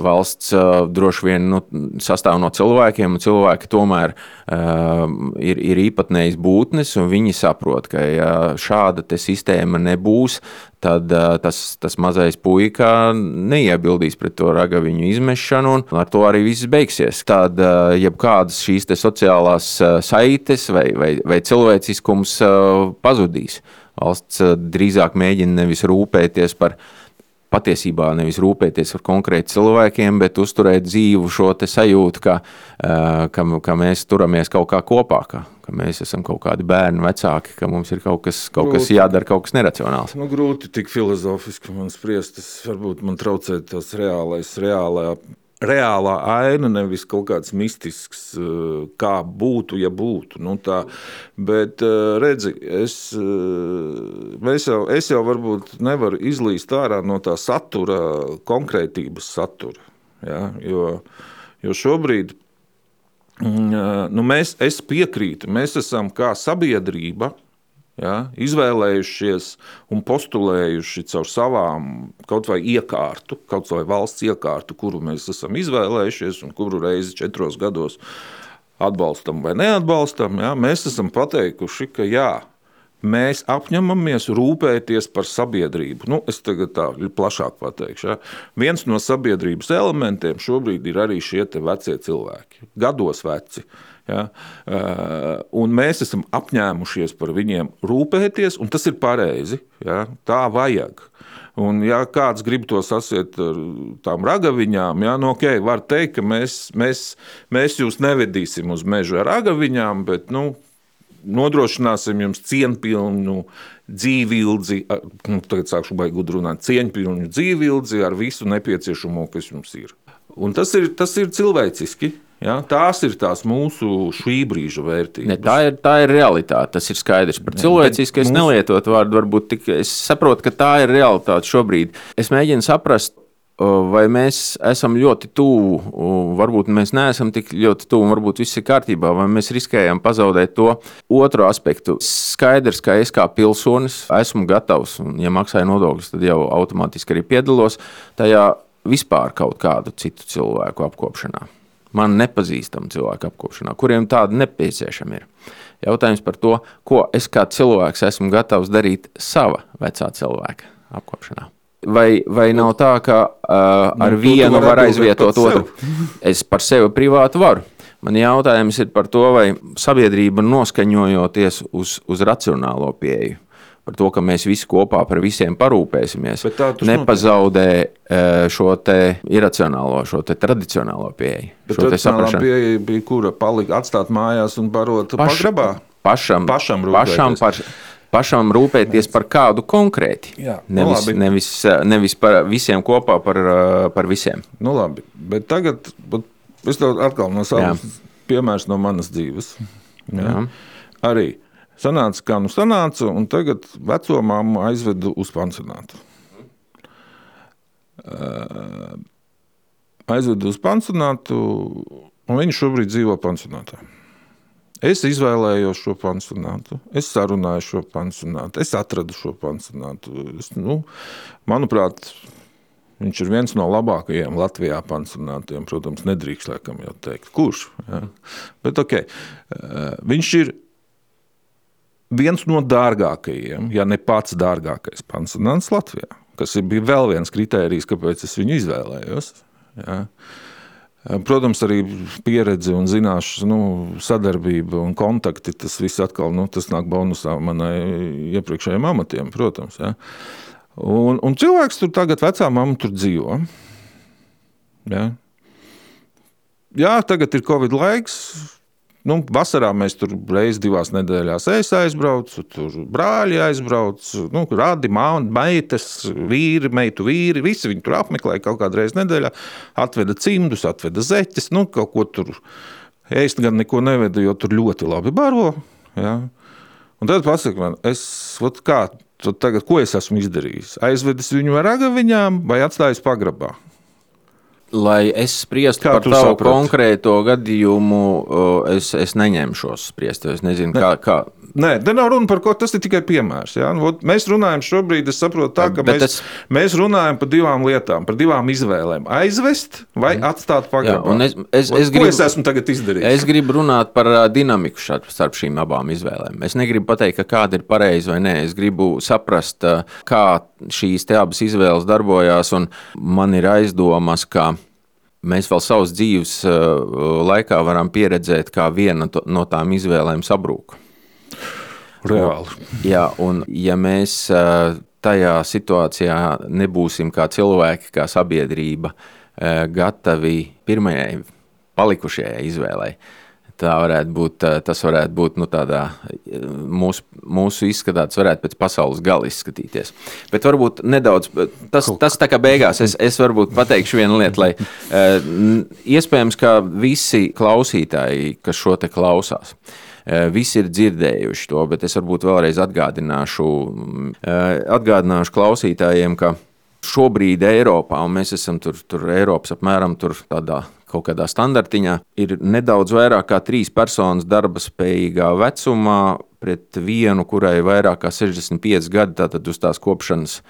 [SPEAKER 1] valsts uh, droši vien nu, sastāv no cilvēkiem, un cilvēki tomēr uh, ir, ir īpatnējas būtnes, un viņi saprot, ka ja šāda sistēma nebūs, tad uh, tas, tas mazais puika neiebildīs pret to ragaviņu izmešanu, un ar to arī viss beigsies. Tad uh, jebkādas šīs sociālās uh, saites vai, vai, vai cilvēciskums uh, pazudīs. Valsts uh, drīzāk mēģina nevis rūpēties par patiesībā nevis rūpēties par konkrētiem cilvēkiem, bet uzturēt dzīvu šo sajūtu, ka, ka, ka mēs turamies kaut kā kopā, ka, ka mēs esam kaut kādi bērni, vecāki, ka mums ir kaut kas, kaut grūti, kas jādara, kaut kas neracionāls.
[SPEAKER 2] Nu, grūti tik filozofiski man spriest, tas varbūt man traucē tas reālais, reālā reālā aina, nevis kaut kāds mistisks, eh, kā būtu, ja būtu. Nu, tā. Bet, eh, redzi, es, eh, jau, es jau varbūt nevaru izlīst ārā no tā satura, konkrētības satura. Ja? Jo, jo šobrīd nu, mēs, es piekrītu, mēs esam kā sabiedrība ja, izvēlējušies un postulējuši caur savām kaut vai iekārtu, kaut vai valsts iekārtu, kuru mēs esam izvēlējušies un kuru reizi četros gados atbalstam vai neatbalstam, ja, mēs esam pateikuši, ka jā, mēs apņemamies rūpēties par sabiedrību. Nu, es tagad tā plašāk pateikšu. Ja. Viens no sabiedrības elementiem šobrīd ir arī šie vecie cilvēki, gados veci. Ja? Un mēs esam apņēmušies par viņiem rūpēties, un tas ir pareizi. Ja? Tā vajag. Un, ja kāds grib to sasiet ar tām ragaviņām, ja, nu, okay, var teikt, ka mēs, mēs, mēs jūs nevedīsim uz mežu ar ragaviņām, bet nu, nodrošināsim jums cienpilnu dzīvildzi, nu, tagad sākšu gudri runāt, cieņpilnu dzīvildzi ar visu nepieciešamo, kas jums ir. Un tas ir, tas ir cilvēciski. Ja, tās ir tās mūsu šī brīža vērtības.
[SPEAKER 1] Ne, tā, ir, tā ir realitāte. Tas ir skaidrs. Par cilvēcisku es mūsu... nelietotu vārdu. Varbūt tik, es saprotu, ka tā ir realitāte šobrīd. Es mēģinu saprast, vai mēs esam ļoti tuvu, varbūt mēs neesam tik ļoti tuvu, varbūt viss ir kārtībā, vai mēs riskējam pazaudēt to otru aspektu. Skaidrs, ka es kā pilsonis esmu gatavs, un, ja maksāju nodokļus, tad jau automātiski arī piedalos tajā vispār kaut kādu citu cilvēku apkopšanā man nepazīstamu cilvēku apkopšanā, kuriem tāda nepieciešama ir. Jautājums par to, ko es kā cilvēks esmu gatavs darīt sava vecā cilvēka apkopšanā. Vai, vai nav tā, ka uh, ar nu, vienu var aizvietot otru? Es par sevi privāti varu. Man jautājums ir par to, vai sabiedrība noskaņojoties uz, uz racionālo pieeju par to, ka mēs visi kopā par visiem parūpēsimies, nepazaudē notiek. šo iracionālo, šo tradicionālo pieeju.
[SPEAKER 2] Bet šo tradicionālā pieeja bija, kura palika atstāt mājās un barot Paš, pagrabā?
[SPEAKER 1] Pašam, pašam, pašam par, pašam rūpēties par kādu konkrēti. Jā, nevis, nu nevis, nevis par visiem kopā, par, par visiem.
[SPEAKER 2] Nu labi, bet tagad es tev atkal no savas piemērs no manas dzīves. Jā. Jā. Arī Sanāca, kā nu sanāca, un tagad veco māmu aizvedu uz pansionātu. Uh, aizvedu uz pansionātu, un viņš šobrīd dzīvo pansionātā. Es izvēlējos šo pansionātu, es sarunāju šo pansionātu, es atradu šo pansionātu. Es, nu, manuprāt, viņš ir viens no labākajiem Latvijā pansionātiem. Protams, nedrīkst laikam jau teikt, kurš. Ja? Bet okay. viņš ir viens no dārgākajiem, ja ne pats dārgākais pansionāts Latvijā. Tas bija vēl viens kriterijs, kāpēc es viņu izvēlējos. Ja. Protams, arī pieredze un zināšanas, nu, sadarbība un kontakti. Tas viss atkal nu, tas nāk bonusā manai iepriekšējiem amatiem, protams. Ja. Un, un cilvēks tur tagad, vecā mamma, tur dzīvo. Ja. Jā, tagad ir Covid laiks Nu, vasarā mēs tur reizes divās nedēļās aizbraucu, tur brāļi aizbrauc, nu, rādi, māte, meitas, vīri, meitu vīri. Visi viņi tur apmeklēja kaut kādu reizi nedēļā, atveda cimdus, atveda zeķes, nu, kaut ko tur ēst gan neko neveda, jo tur ļoti labi baro. Ja? Un tad pasaka man, es, ot, kā, tagad, ko es esmu izdarījis? Aizvedis viņu ar agaviņām vai atstājis pagrabā?
[SPEAKER 1] Lai es spriestu kā par tavu saprati? konkrēto gadījumu, es, es neņemšos spriest. Es nezinu, ne. kā, kā.
[SPEAKER 2] Nē, te nav runa par ko. Tas ir tikai piemērs. Ja? Nu, mēs runājam šobrīd, es saprotu, tā, ka mēs, es... mēs runājam par divām lietām, par divām izvēlēm. Aizvest vai mm. atstāt.
[SPEAKER 1] Jā, es, es, es, gribu,
[SPEAKER 2] es esmu tagad izdarījis?
[SPEAKER 1] Es gribu runāt par dinamiku starp šīm abām izvēlēm. Es negribu pateikt, ka kāda ir pareiza vai nē. Es gribu saprast, kā šīs abas izvēles darbojās. Man ir aizdomas, ka mēs vēl savas dzīves laikā varam pieredzēt, kā viena no tām izvēlēm sabrūk.
[SPEAKER 2] Reāli.
[SPEAKER 1] Jā, un ja mēs uh, tajā situācijā nebūsim kā cilvēki, kā sabiedrība, uh, gatavi pirmajai palikušajai izvēlei, tā varētu būt, tas varētu būt nu, tādā, mūsu, mūsu izskatā, tas varētu pēc pasaules gala izskatīties. Bet varbūt nedaudz, tas, tas tā kā beigās, es, es varbūt pateikšu vienu lietu, lai iespējams, ka visi klausītāji, kas šo te klausās, Visi ir dzirdējuši to, bet es varbūt vēlreiz atgādināšu, atgādināšu klausītājiem, ka šobrīd Eiropā, un mēs esam tur, tur Eiropas apmēram tur tādā kaut kādā standartiņā, ir nedaudz vairāk kā trīs personas darba spējīgā vecumā pret vienu, kurai ir vairāk kā 65 gadi, tātad uz tās kopšanas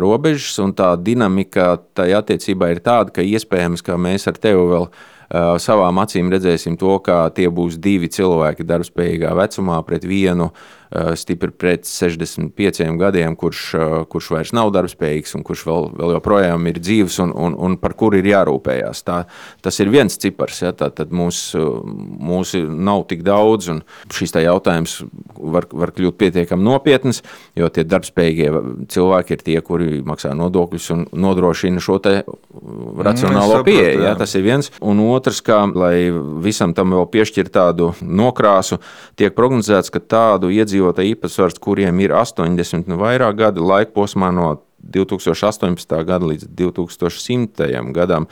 [SPEAKER 1] robežas. Un tā dinamika tajā attiecībā ir tāda, ka iespējams, ka mēs ar tevi vēl savām acīm redzēsim to, ka tie būs divi cilvēki darbspējīgā vecumā pret vienu Eh, stipri pret 65 gadiem, kurš, eh, kurš vairs nav darbspējīgs un kurš vēl, vēl joprojām ir dzīves un, un, un par kuru ir jārūpējās. Tā, tas ir viens cipars, ja, tā, tad mūs, mūs nav tik daudz, un šis jautājums var, var kļūt pietiekami nopietns, jo tie darbspējīgie cilvēki ir tie, kuri maksā nodokļus un nodrošina šo racionālo mm, pieeju. Ja, tas ir viens. Un otrs, kā, lai visam tam vēl piešķir tādu nokrāsu, tiek prognozēts, ka tādu iedzīvotāju īpatsvars, kuriem ir 80 un vairāk gadi laika posmā no 2018. gada līdz 2100. gadam.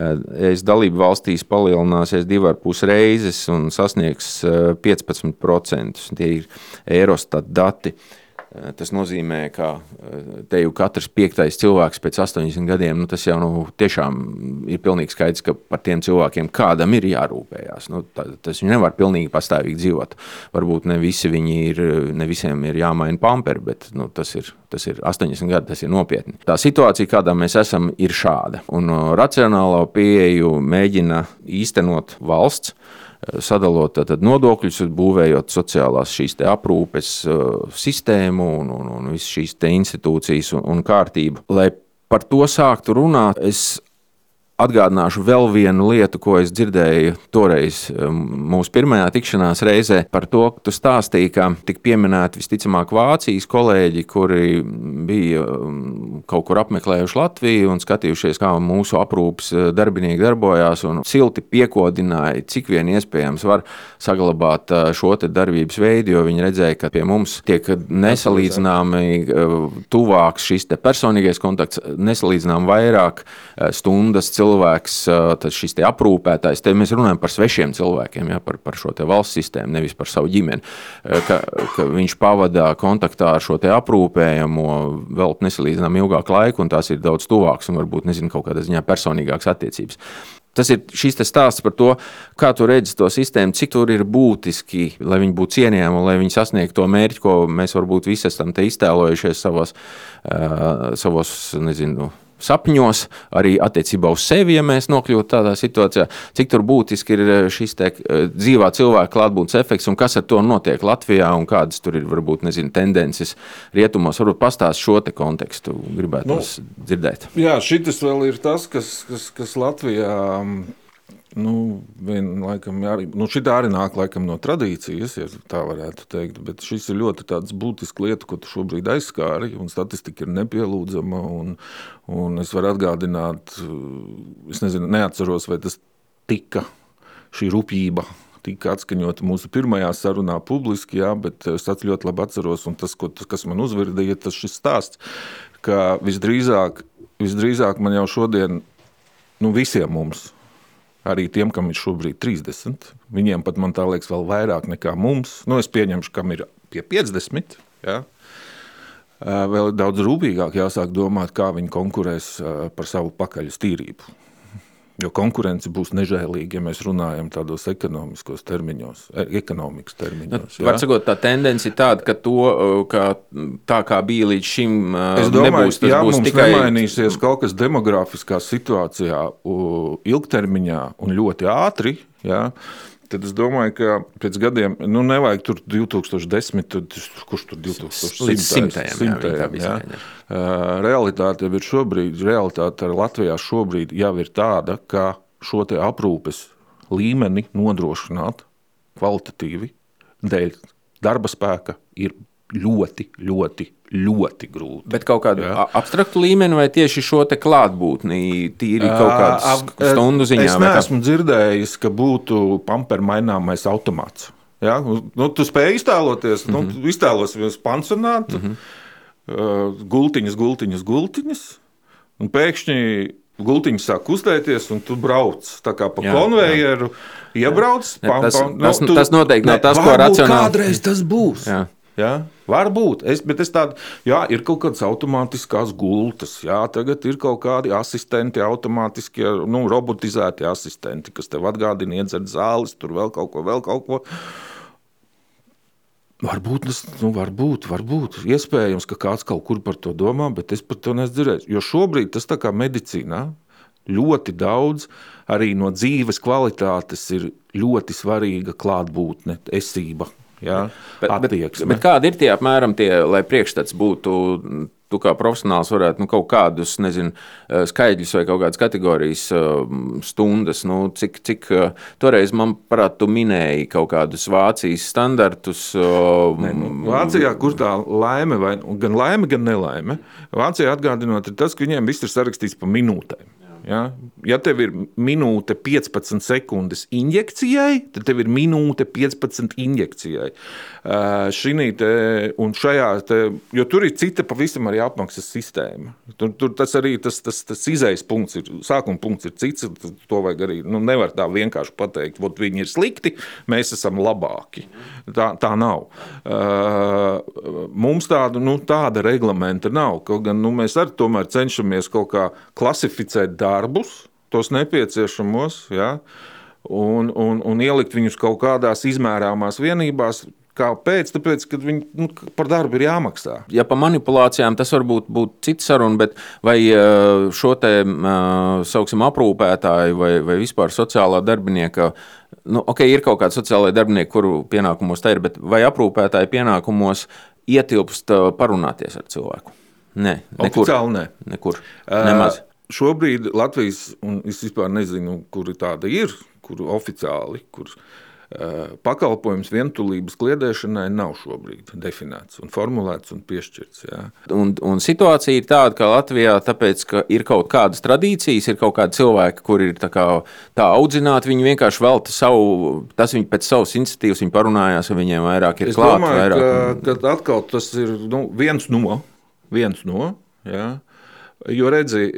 [SPEAKER 1] Eh, es dalību valstīs palielināsies divas puses reizes un sasniegs 15%. Eh, Tie ir Eurostat dati. Eh, tas nozīmē, ka eh, te jau katrs piektais cilvēks pēc 80 gadiem, nu, tas jau nu, tiešām ir pilnīgi skaidrs, ka par tiem cilvēkiem kādam ir jārūpējās. Nu, tā, tas viņi nevar pilnīgi pastāvīgi dzīvot. Varbūt ne visi ir, ne visiem ir jāmaina pamperi, bet nu, tas, ir, tas ir 80 gadi, tas ir nopietni. Tā situācija, kādā mēs esam, ir šāda. Un uh, racionālo pieeju mēģina īstenot valsts sadalot tātad, nodokļus, būvējot sociālās aprūpes uh, sistēmu un, un, un visas šīs institūcijas un, un kārtību. Lai par to sāktu runāt, es Atgādināšu vēl vienu lietu, ko es dzirdēju toreiz um, mūsu pirmajā tikšanās reizē par to, ka tu stāstīji, ka tika pieminēti visticamāk Vācijas kolēģi, kuri bija um, kaut kur apmeklējuši Latviju un skatījušies, kā mūsu aprūpas uh, darbinieki darbojās un silti piekodināja, cik vien iespējams var saglabāt uh, šo darbības veidu, jo viņi redzēja, ka pie mums tiek nesalīdzināmi uh, tuvāks šis personīgais kontakts, nesalīdzināmi vairāk stundas cilvēku cilvēks, tad šis aprūpētājs, te mēs runājam par svešiem cilvēkiem, ja, par, par šo valsts sistēmu, nevis par savu ģimeni, ka, ka viņš pavadā kontaktā ar šo aprūpējamo vēl nesalīdzinām ilgāku laiku, un tās ir daudz tuvākas un varbūt nezinu, kaut kādā ziņā personīgākas attiecības. Tas ir šis stāsts par to, kā tu redzi to sistēmu, cik tur ir būtiski, lai viņi būtu cienījami un lai viņi sasniegtu to mērķi, ko mēs varbūt visi esam iztēlojušies savos, uh, savos nezinu, sapņos, arī attiecībā uz sevi, ja mēs nokļūtu tādā situācijā, cik būtiski ir eh, šis te, eh, dzīvā cilvēka klātbūtnes efekts un kas ar to notiek Latvijā un kādas tur ir varbūt nezinu, tendences rietumos. Varbūt pastāst šo kontekstu, gribētu nu, dzirdēt.
[SPEAKER 2] Jā, šis vēl ir tas, kas, kas, kas Latvijā Nu, vien, laikam, arī, nu, šī arī nāk laikam, no tradīcijas, ja tā varētu teikt. Bet šis ir ļoti būtisks lieta, ko tu šobrīd aizskāri. Statistika ir nepielūdzama. Un, un es varu atgādināt, es nezinu, neatceros, vai tas tika šī rūpība. Tika atskaņota mūsu pirmajā sarunā publiski, jā, bet es ļoti labi atceros, un tas, ko, kas man uzvirdīja, tas šis stāsts, ka visdrīzāk, visdrīzāk man jau šodien, nu visiem mums, arī tiem, kam ir šobrīd 30. Viņiem pat man tā liekas vēl vairāk nekā mums. Nu, es pieņemšu, kam ir pie 50. Ja? Vēl daudz rūpīgāk jāsāk domāt, kā viņi konkurēs par savu pakaļas tīrību. Jo konkurence būs nežēlīga, ja mēs runājam tādos ekonomiskos termiņos, e, ekonomikas termiņos.
[SPEAKER 1] Nu, var sakot, tā tendence ir tāda, ka, to, ka tā kā bija līdz šim,
[SPEAKER 2] es domāju, nebūs, tas jā, būs tikai... nemainīsies kaut kas demografiskā situācijā ilgtermiņā un ļoti ātri, jā, tad es domāju, ka pēc gadiem, nu, nevajag tur 2010, tad, kurš tur 2010.
[SPEAKER 1] Līdz simtajam, simtajam, jā, jā.
[SPEAKER 2] Realitāte jau ir šobrīd, realitāte Latvijā šobrīd jau ir tāda, ka šo aprūpes līmeni nodrošināt kvalitatīvi dēļ darba spēka ir ļoti, ļoti, ļoti grūti.
[SPEAKER 1] Bet kaut kādu ja. abstraktu līmeni vai tieši šo klātbūtni, tīri kaut kādas stundu ziņā?
[SPEAKER 2] Es neesmu dzirdējis, ka būtu pamperu maināmais automāts. Ja? Nu, tu spēj iztēloties, mm -hmm. nu, mhm. iztēloties pansionātu, mm -hmm. uh, gultiņas, gultiņas, gultiņas, un pēkšņi gultiņas sāk kustēties, un tu brauc tā kā pa jā, konvejeru, jā. iebrauc.
[SPEAKER 1] Jā. Pam, tas, pam, nu, tas, tu, tas noteikti nav tas, ko racionāli.
[SPEAKER 2] Kādreiz tas būs. Jā. Ja? Varbūt, es, bet es tādu, jā, ir kaut kādas automātiskās gultas, jā, tagad ir kaut kādi asistenti, automātiskie, nu, robotizēti asistenti, kas tev atgādina iedzert zāles, tur vēl kaut ko, vēl kaut ko. Varbūt, nu, varbūt, varbūt, iespējams, ka kāds kaut kur par to domā, bet es par to nezinu. Jo šobrīd tas tā kā medicīnā ļoti daudz arī no dzīves kvalitātes ir ļoti svarīga klātbūtne, esība. Ja,
[SPEAKER 1] bet, bet, bet kādi ir tie apmēram tie, lai priekšstats būtu tu kā profesionāls varētu nu, kaut kādus nezinu, eh, skaidrus vai kaut kādas kategorijas eh, stundas. Nu, cik, cik eh, toreiz man parāda, tu minēji kaut kādus Vācijas standartus.
[SPEAKER 2] Ne, nu, Vācijā, kur tā laime, vai, gan laime, gan nelaime, Vācijā atgādinot, ir tas, ka viņiem viss ir sarakstīts pa minūtēm. Ja? ja tev ir minūte 15 sekundes injekcijai, tad tev ir minūte 15 injekcijai. Te, šajā, te, jo tur ir cita pavisam arī apmaksas sistēma. Tur, tur tas arī tas, tas, tas izējas punkts, ir, sākuma punkts ir cits. To vajag arī, nu, nevar tā vienkārši pateikt, ka viņi ir slikti, mēs esam labāki. Tā, tā nav. Mums tādu, nu, tāda reglamenta nav. Kaut gan nu, mēs arī cenšamies kaut kā klasificēt darbus, tos nepieciešamos. Ja? Un, un, un ielikt viņus kaut kādās izmērāmās vienībās, Kāpēc? Tāpēc, ka viņi nu, par darbu ir jāmaksā.
[SPEAKER 1] Ja par manipulācijām tas varbūt būtu cits saruna, bet vai šo te, sauksim, aprūpētāju vai, vai vispār sociālā darbinieka nu, okay, ir kaut kādi sociālai darbinieki, kuru pienākumos tā ir, bet vai aprūpētāji pienākumos ietilpst parunāties ar cilvēku? Nē,
[SPEAKER 2] nekur. Oficiāli nē.
[SPEAKER 1] Nekur. Nemaz. Uh,
[SPEAKER 2] šobrīd Latvijas, un es vispār nezinu, kuri tāda ir, kur oficiāli, kur uh, pakalpojums vientulības kliedēšanai nav šobrīd definēts un formulēts un piešķirts. Jā.
[SPEAKER 1] Un, un situācija ir tāda, ka Latvijā, tāpēc, ka ir kaut kādas tradīcijas, ir kaut kādi cilvēki, kuri ir tā, kā, tā audzināti, viņi vienkārši velta savu, tas viņi pēc savas iniciatīvas, viņi parunājās ar viņiem vairāk, ir
[SPEAKER 2] es klāt domāju, vairāk. Ka, ka atkal tas ir nu, viens no, viens no, jā. Jo redzi,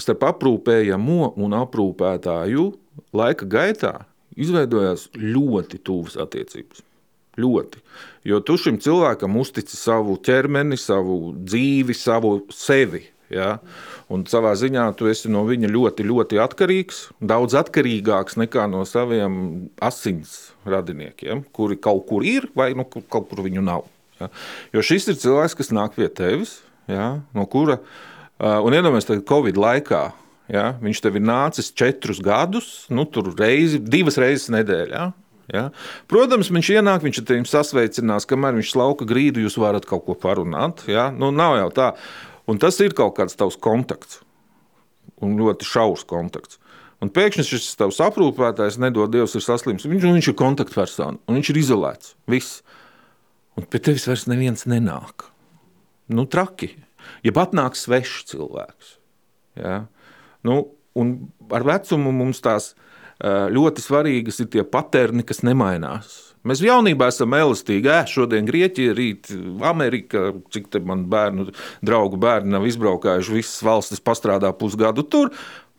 [SPEAKER 2] starp aprūpējamo un aprūpētāju laika gaitā izveidojās ļoti tuvas attiecības. Ļoti. Jo tu šim cilvēkam uztici savu ķermeni, savu dzīvi, savu sevi. Ja? Un savā ziņā tu esi no viņa ļoti, ļoti atkarīgs, daudz atkarīgāks nekā no saviem asins radiniekiem, kuri kaut kur ir vai nu, kaut kur viņu nav. Ja? Jo šis ir cilvēks, kas nāk pie tevis, ja, no kura, uh, un iedomājieties, Covid laikā, ja, viņš tev ir nācis četrus gadus, nu, tur reizi, divas reizes nedēļā. Ja? Protams, viņš ienāk, viņš ar tevi sasveicinās, kamēr viņš lauka grīdu, jūs varat kaut ko parunāt. Ja? Nu, nav jau tā. Un tas ir kaut kāds tavs kontakts. Un ļoti šaurs kontakts. Un pēkšņi šis tavs aprūpētājs, nedod Dievs, ir saslims. Viņš, viņš ir kontaktpersona un viņš ir izolēts. Viss. Un pie tevis vairs neviens nenāk nu, traki. Ja pat nāk svešs cilvēks. Ja? Nu, un ar vecumu mums tās ļoti svarīgas ir tie paterni, kas nemainās. Mēs jaunībā esam elastīgi. Ē, šodien Grieķija, rīt Amerika, cik te man bērnu, draugu bērni nav izbraukājuši, visas valstis pastrādā pusgadu tur.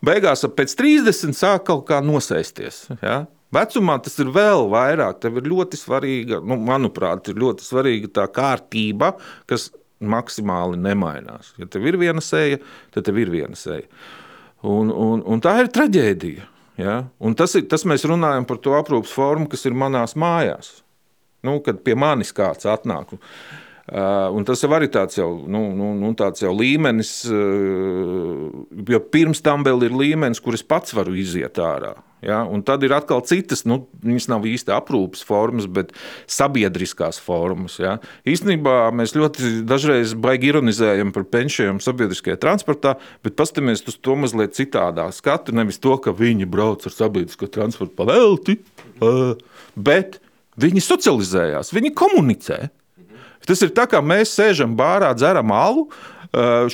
[SPEAKER 2] Beigās pēc 30 sāk kaut kā nosēsties. Ja? Vecumā tas ir vēl vairāk. Tev ir ļoti svarīga, nu, manuprāt, ir ļoti svarīga tā kārtība, kas maksimāli nemainās. Ja tev ir viena seja, tad tev ir viena seja. Un, un, un tā ir traģēdija. Ja? Un tas, ir, tas mēs runājam par to aprūpas formu, kas ir manās mājās. Nu, kad pie manis kāds atnāk. Uh, un tas jau arī tāds jau, nu, nu, nu, tāds jau līmenis, uh, jo pirms tam vēl ir līmenis, kur es pats varu iziet ārā. Ja? Un tad ir atkal citas, nu, viņas nav īsti aprūpes formas, bet sabiedriskās formas. Ja? Īstenībā mēs ļoti dažreiz baigi ironizējam par pensijām sabiedriskajā transportā, bet paskatāmies uz to mazliet citādā skatu. Nevis to, ka viņi brauc ar sabiedrisko transportu pavelti, bet viņi socializējās, viņi komunicē. Tas ir tā, kā mēs sēžam bārā, dzeram alu.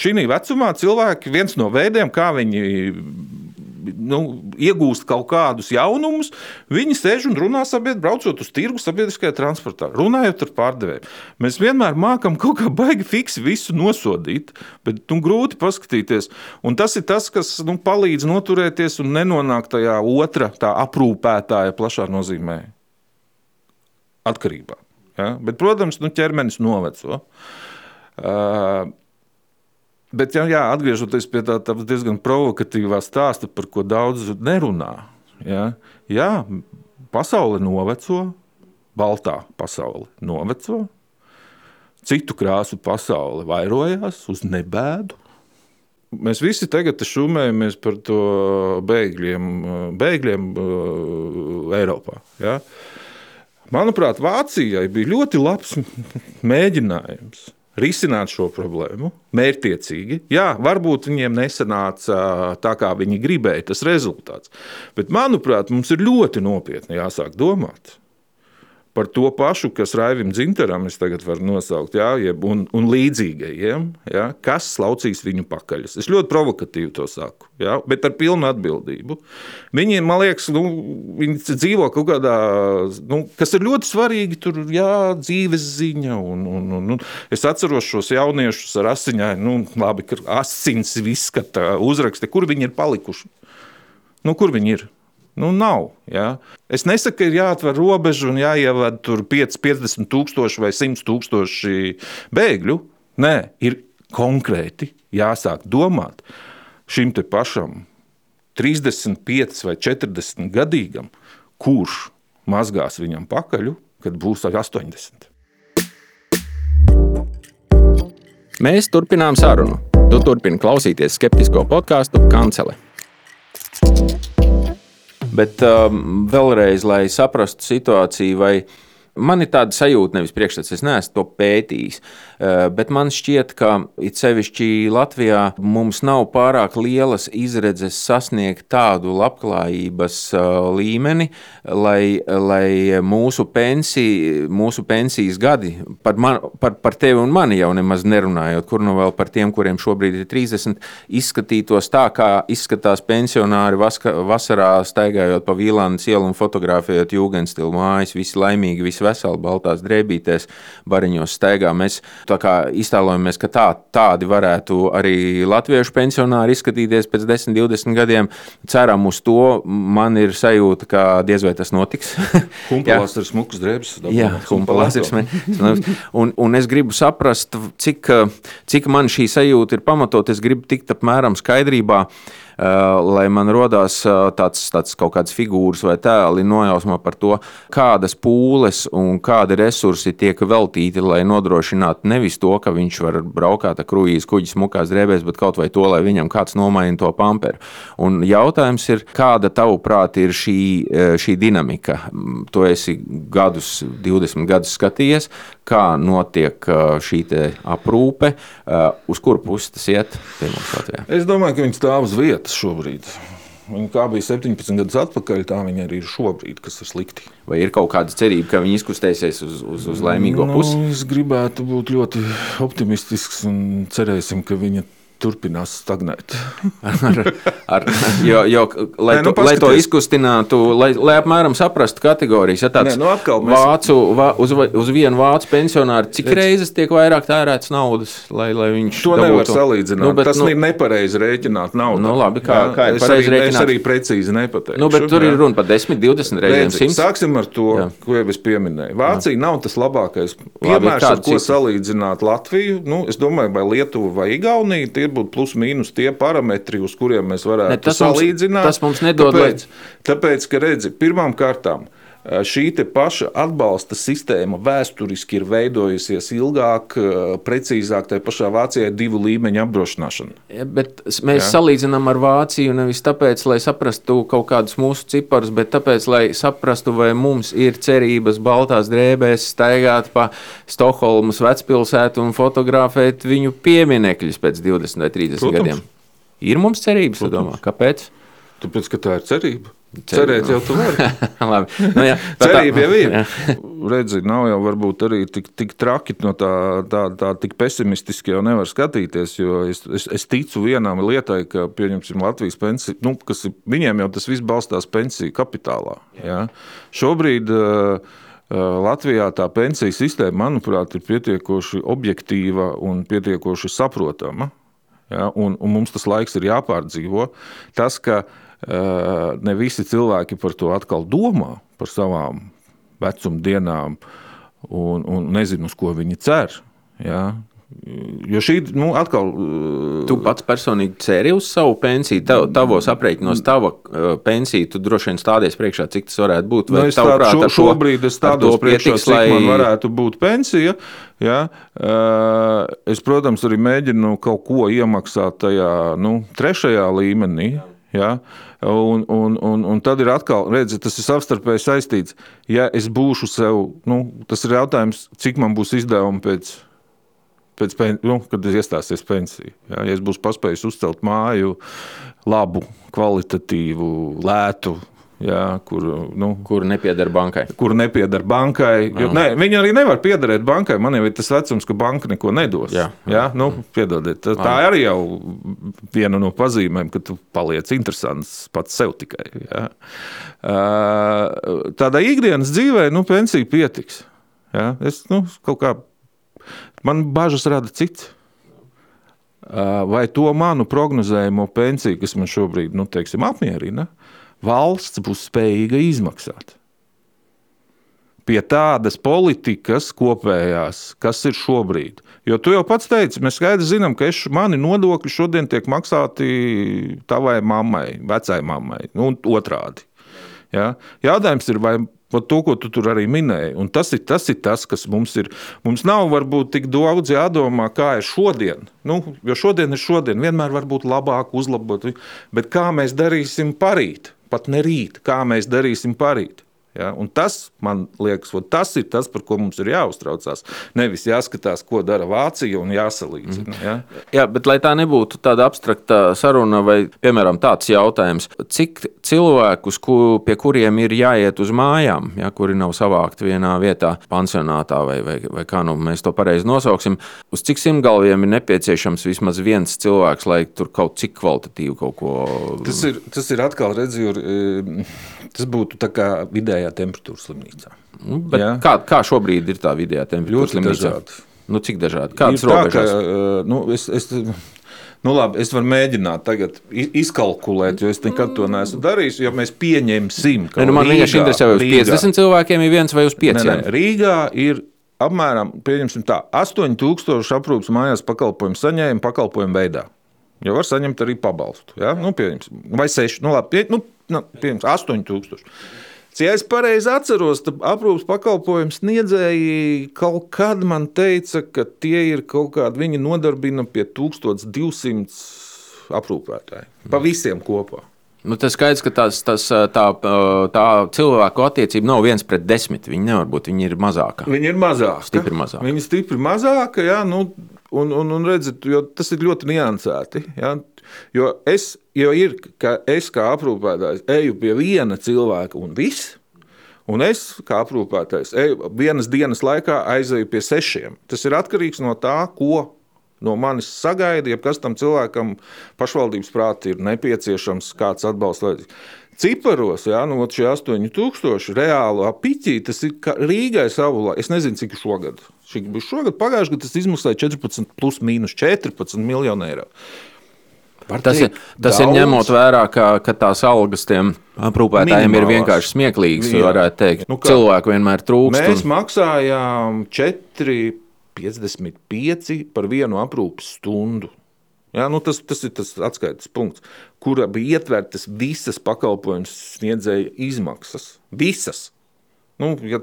[SPEAKER 2] Šī vecumā cilvēki viens no veidiem, kā viņi nu, iegūst kaut kādus jaunumus, viņi sēž un runā sabiedrībā, braucot uz tirgu sabiedriskajā transportā, runājot ar pārdevējiem. Mēs vienmēr mākam kaut kā baigi fiksi visu nosodīt, bet nu, grūti paskatīties. Un tas ir tas, kas nu, palīdz noturēties un nenonākt tajā otrā, tā aprūpētāja plašā nozīmē atkarībā. Ja? Bet, protams, nu, ķermenis noveco. Uh, Bet, jā, jā, atgriežoties pie tā, tā diezgan provokatīvā stāsta, par ko daudz nerunā. Jā, jā pasaule noveco, baltā pasaule noveco, citu krāsu pasaule vairojās uz nebēdu. Mēs visi tagad šūmējamies par to bēgļiem, bēgļiem uh, Eiropā. Ja? Manuprāt, Vācijai bija ļoti labs mēģinājums risināt šo problēmu mērķiecīgi. Jā, varbūt viņiem nesanāca tā, kā viņi gribēja, tas rezultāts. Bet, manuprāt, mums ir ļoti nopietni jāsāk domāt par to pašu, kas Raivim Dzintaram, es tagad varu nosaukt, jā, jeb, un, un līdzīgajiem, jā, kas slaucīs viņu pakaļus. Es ļoti provokatīvi to saku, jā, bet ar pilnu atbildību. Viņi, man liekas, nu, viņi dzīvo kaut kādā, nu, kas ir ļoti svarīgi, tur, jā, dzīves ziņa, un, un, un, un es atceros šos jauniešus ar asiņai, nu, labi, asins izskata uzraksti, kur viņi ir palikuši. Nu, kur viņi ir? Nu, nav. Ja? Es nesaku, ka ir jāatver robeža un jāievada 5, 50 tūkstoši vai 100 tūkstoši bēgļu. Nē, ir konkrēti jāsāk domāt šim te pašam 35 vai 40 gadīgam, kurš mazgās viņam pakaļu, kad būs 80.
[SPEAKER 1] Mēs turpinām sarunu. Tu turpini klausīties skeptisko podkāstu Kancele. Bet um, vēlreiz, lai saprastu situāciju, vai man ir tāda sajūta, nevis priekšstats, es neesmu to pētījis. Eh, bet man šķiet, ka it sevišķi Latvijā mums nav pārāk lielas izredzes sasniegt tādu labklājības eh, līmeni, lai, lai mūsu, pensija, mūsu pensijas gadi, par, man, par, par tevi un mani jau nemaz nerunājot, kur nu vēl par tiem, kuriem šobrīd ir 30, izskatītos tā, kā izskatās pensionāri vaska, vasarā staigājot pa Vīlānas ielu un fotografējot jūgenstilu mājas, visi laimīgi, visi veseli, baltās drēbītēs, bariņos staigā. Mēs Tā kā iztēlojamies, ka tā, tādi varētu arī latviešu pensionāri izskatīties pēc 10, 20 gadiem. Ceram uz to. Man ir sajūta, ka diez vai tas notiks.
[SPEAKER 2] Humpalās ir smukas drēbes.
[SPEAKER 1] Jā, humpalās ir smukas. Un, un es gribu saprast, cik, cik man šī sajūta ir pamatot. Es gribu tikt apmēram skaidrībā. Eh, lai man rodās eh, tāds, tāds kaut kāds figūras vai tēli nojausmā par to, kādas pūles un kādi resursi tiek veltīti, lai nodrošinātu nevis to, ka viņš var braukāt ar kruīzes kuģis smukās drēbēs, bet kaut vai to, lai viņam kāds nomaina to pamperu. Un jautājums ir, kāda tavuprāt ir šī, eh, šī dinamika? Mm, to esi gadus, 20 gadus skatījies, kā notiek šī aprūpe, uz kuru pusi tas iet?
[SPEAKER 2] Es domāju, ka viņi stāv uz vietas šobrīd. Viņa kā bija 17 gadus atpakaļ, tā viņa arī ir šobrīd, kas ir slikti.
[SPEAKER 1] Vai ir kaut kāda cerība, ka viņi izkustēsies uz, uz, uz laimīgo
[SPEAKER 2] nu,
[SPEAKER 1] pusi?
[SPEAKER 2] Es gribētu būt ļoti optimistisks un cerēsim, ka viņa turpinās stagnēt.
[SPEAKER 1] ar, ar, jo, jo, lai, Nē, nu, to, lai to izkustinātu, lai, lai apmēram saprastu kategorijas, ja tāds Nē, nu, atkal, mēs... vācu, vā, uz, uz vienu vācu pensionāru, cik Redz... reizes tiek vairāk tērēts naudas, lai, lai viņš
[SPEAKER 2] to dabūtu. nevar salīdzināt. Nu, bet, Tas nu, ir nepareizi rēķināt naudu.
[SPEAKER 1] Nu, labi, kā, jā, kā ir pareizi rēķināt?
[SPEAKER 2] Es arī precīzi nepateikšu.
[SPEAKER 1] Nu, bet tur jā. ir runa par 10, 20 reizēm.
[SPEAKER 2] Redzi, sāksim ar to, jā. ko jau es pieminēju. Vācija jā. nav tas labākais piemērs, ar ko salīdzināt Latviju. Nu, es domāju, vai Lietuva vai Igaunija būtu plus mīnus tie parametri, uz kuriem mēs varētu ne, tas salīdzināt.
[SPEAKER 1] Mums, tas mums nedod
[SPEAKER 2] tāpēc, tāpēc, ka redzi, pirmām kārtām. Šī paša atbalsta sistēma vēsturiski ir veidojusies ilgāk, precīzāk, tā pašā Vācijā ir divu līmeņu apdrošināšana.
[SPEAKER 1] Ja, bet mēs Jā. salīdzinām ar Vāciju nevis tāpēc, lai saprastu kaut kādus mūsu ciparus, bet tāpēc, lai saprastu, vai mums ir cerības baltās drēbēs staigāt pa Stokholmas vecpilsētu un fotografēt viņu pieminekļus pēc 20 vai 30 Protams. gadiem. Ir mums cerības, domā, kāpēc?
[SPEAKER 2] Tāpēc, ka tā ir cerība. Cerēt jau tu vari.
[SPEAKER 1] Nu, jā,
[SPEAKER 2] Cerība jau ir. Redzi, nav jau varbūt arī tik, tik traki no tā, tā, tā tik pesimistiski jau nevar skatīties, jo es, es, es ticu vienām lietai, ka, pieņemsim, Latvijas pensija, nu, kas ir, viņiem jau tas viss balstās pensiju kapitālā. Jā. Šobrīd uh, Latvijā tā pensiju sistēma, manuprāt, ir pietiekoši objektīva un pietiekoši saprotama. Ja, un, un mums tas laiks ir jāpārdzīvo. Tas, ka uh, ne visi cilvēki par to atkal domā, par savām vecuma dienām. un, un nezinu, uz ko viņi cer. Ja? Jo šī, nu, atkal.
[SPEAKER 1] Tu pats personīgi ceri uz savu pensiju, tav, tavos aprēķinos, tava uh, pensija, tu droši vien stādies priekšā, cik tas varētu būt.
[SPEAKER 2] Nu, es tā, šo, šobrīd es stādos priekšā, cik lai... man varētu būt pensija. Ja? Uh, es, protams, arī mēģinu kaut ko iemaksāt tajā nu, trešajā līmenī. Ja? Un, un, un, un tad ir atkal, redziet, tas ir savstarpēji saistīts. Ja es būšu sev, nu, tas ir jautājums, cik man būs izdevumi pēc pēc, nu, kad iestāsies pensija. Ja, ja es būšu paspējis uzcelt māju, labu, kvalitatīvu, lētu. Jā, kur, nu,
[SPEAKER 1] kur nepieder bankai.
[SPEAKER 2] Kur nepieder bankai. Jo, ne, viņi arī nevar piederēt bankai. Man jau ir tas vecums, ka banka neko nedos. Jā, jā. jā nu, piedodiet. Tā, tā arī jau viena no pazīmēm, ka tu paliec interesants pats sev tikai. Jā. Tādā ikdienas dzīvē nu, pensija pietiks. Jā. Es nu, kā Man bažas rada cits. Vai to manu prognozējumu pensiju, kas man šobrīd nu, teiksim, apmierina, valsts būs spējīga izmaksāt? Pie tādas politikas kopējās, kas ir šobrīd. Jo tu jau pats teici, mēs skaidri zinām, ka es, mani nodokļi šodien tiek maksāti tavai mammai, vecai mammai, nu, un otrādi. Ja? Jautājums ir, vai Ot to, ko tu tur arī minēji. Un tas ir, tas ir tas, kas mums ir. Mums nav varbūt tik daudz jādomā, kā ir šodien. Nu, jo šodien ir šodien, vienmēr var būt labāk, uzlabot. Bet kā mēs darīsim parīt, pat ne rīt, kā mēs darīsim parīt. Ja? Un tas, man liekas, tas ir tas, par ko mums ir jāuztraucās. Nevis jāskatās, ko dara Vācija un jāsalīdzina. Ja?
[SPEAKER 1] Jā, bet lai tā nebūtu tāda abstrakta saruna, vai piemēram tāds jautājums, cik cilvēkus, ku, pie kuriem ir jāiet uz mājām, ja, kuri nav savākti vienā vietā, pansionātā vai, vai, vai kā nu mēs to pareizi nosauksim, uz cik simtgalviem ir nepieciešams vismaz viens cilvēks, lai tur kaut cik kvalitatīvi kaut ko.
[SPEAKER 2] Tas ir, tas ir atkal redzējums, tas būtu tā kā vidējā temperatūra slimnīcā.
[SPEAKER 1] Nu, kā, kā šobrīd ir tā vidējā temperatūra slimnīcā? Dažādi. Nu, cik dažādi? Kādas ir robežas? Tā, ka,
[SPEAKER 2] nu, es, es, Nu, labi, es varu mēģināt tagad izkalkulēt, jo es nekad to neesmu darījis. Ja mēs pieņemsim,
[SPEAKER 1] ka ne, nu, man vienkārši interesē, vai uz Rīgā, 50 cilvēkiem ir viens vai uz 5. Ne, ne,
[SPEAKER 2] Rīgā ir apmēram tā, 8000 aprūpas mājās pakalpojumu saņēmumu pakalpojumu veidā. Jo var saņemt arī pabalstu. Ja? Nu, vai 6, nu, labi, pie, nu, nu, 8000. Ja es pareizi atceros, tad aprūpas pakalpojumu sniedzēji kaut kad man teica, ka tie ir kaut kādi, viņi nodarbina pie 1200 aprūpētāju. Pa visiem kopā.
[SPEAKER 1] Nu, tas skaidrs, ka tās, tas, tā, tā cilvēku attiecība nav viens pret desmit. Viņi nevar būt, viņi ir mazāki.
[SPEAKER 2] Viņi ir mazāki.
[SPEAKER 1] Stipri mazāki.
[SPEAKER 2] Viņi ir stipri mazāki, jā, nu, un, un, un redzat, tas ir ļoti niansēti. Jā. Jo es, jo ir, ka es kā aprūpētājs eju pie viena cilvēka un viss. Un es, kā aprūpētājs, eju vienas dienas laikā aizēju pie sešiem. Tas ir atkarīgs no tā, ko no manis sagaida, ja kas tam cilvēkam pašvaldības prāti ir nepieciešams, kāds atbalsts. Ciparos, ja nu, šie 8000 reāli apiķī, tas ir Rīgai savu laiku. Es nezinu, cik šogad. Šogad pagājušajā gadā tas izmaksāja 14, plus mīnus 14 miljonu eiro.
[SPEAKER 1] Var tas teikt, ir, tas daudz. ir ņemot vērā, ka, ka tās algas tiem aprūpētājiem ir vienkārši smieklīgas. Nu, cilvēku vienmēr trūkst.
[SPEAKER 2] Mēs un... maksājām 4,55 par vienu aprūpes stundu. Ja, nu tas, tas ir tas atskaites punkts, kura bija ietvertas visas pakalpojumu sniedzēja izmaksas. Visas. Nu, ja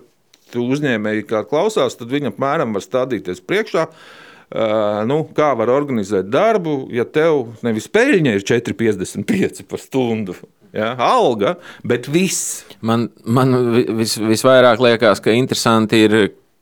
[SPEAKER 2] uzņēmēji kā klausās, tad viņi apmēram var stādīties priekšā. Uh, nu, kā var organizēt darbu, ja tev nevis peļņa ir 4,55 par stundu. Ja, alga, bet viss.
[SPEAKER 1] Man, man vis, visvairāk liekas, ka interesanti ir,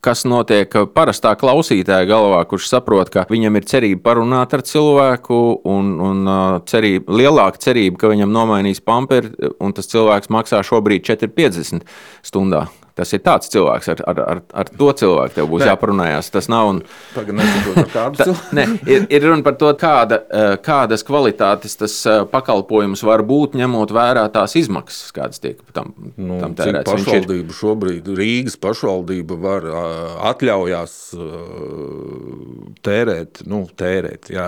[SPEAKER 1] kas notiek parastā klausītāja galvā, kurš saprot, ka viņam ir cerība parunāt ar cilvēku, un, un cerība, lielāka cerība, ka viņam nomainīs pamperi, un tas cilvēks maksā šobrīd 4,50 stundā. Tas ir tāds cilvēks, ar, ar, ar, ar to cilvēku tev būs Nē. jāparunājās. Tas nav. Un...
[SPEAKER 2] Tā,
[SPEAKER 1] ne, ir, ir runa par to, kāda, eh, kādas kvalitātes tas eh, pakalpojums var būt, ņemot vērā tās izmaksas, kādas tiek tam,
[SPEAKER 2] nu, tam tērētas. Pašvaldība ir... šobrīd, Rīgas pašvaldība var atļaujās tērēt, nu, tērēt, jā.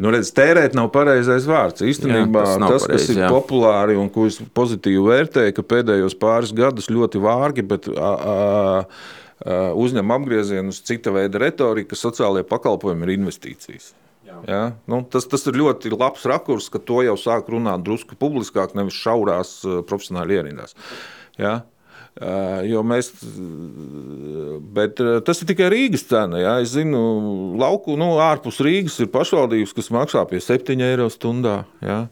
[SPEAKER 2] Nu, redz, tērēt nav pareizais vārds. Īstenībā jā, tas, tas pareiz, kas ir jā. populāri un ko es pozitīvi vērtēju, ka pēdējos pāris gadus ļoti vārgi bet a, a, uzņem apgriezienu uz cita veida retoriku, ka sociālajie pakalpojumi ir investīcijas. Ja? Nu, tas, tas ir ļoti labs rakurs, ka to jau sāk runāt drusku publiskāk, nevis šaurās profesionāli ierindās. Ja? Jo mēs, bet tas ir tikai Rīgas cena. Ja? Es zinu, lauku nu, ārpus Rīgas ir pašvaldības, kas maksā pie 7 eiro stundā. Ja?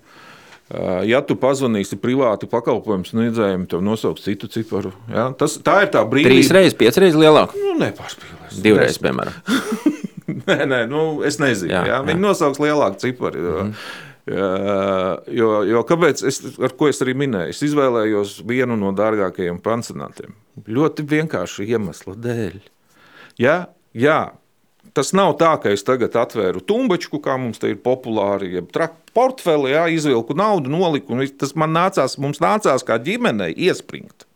[SPEAKER 2] Ja tu pazvanīsi privāti pakalpojumu sniedzējiem, tev nosauks citu ciparu. Ja? Tas, tā ir tā brīvība.
[SPEAKER 1] Trīs reizes, piecas reizes lielāka.
[SPEAKER 2] Nu, nepārspīlēs.
[SPEAKER 1] Divreiz, piemēram.
[SPEAKER 2] nē, nē, nu, es nezinu. Jā, jā. Viņi jā. nosauks lielāku ciparu. Jo, mm. jo, jo kāpēc es, ar ko es arī minēju? Es izvēlējos vienu no dārgākajiem pansionātiem. Ļoti vienkārši iemesla dēļ. Ja, jā, tas nav tā, ka es tagad atvēru tumbačku, kā mums te ir populāri, jeb trak, portfeli, jā, izvilku naudu, noliku. Tas man nācās, mums nācās kā ģimenei iespringt.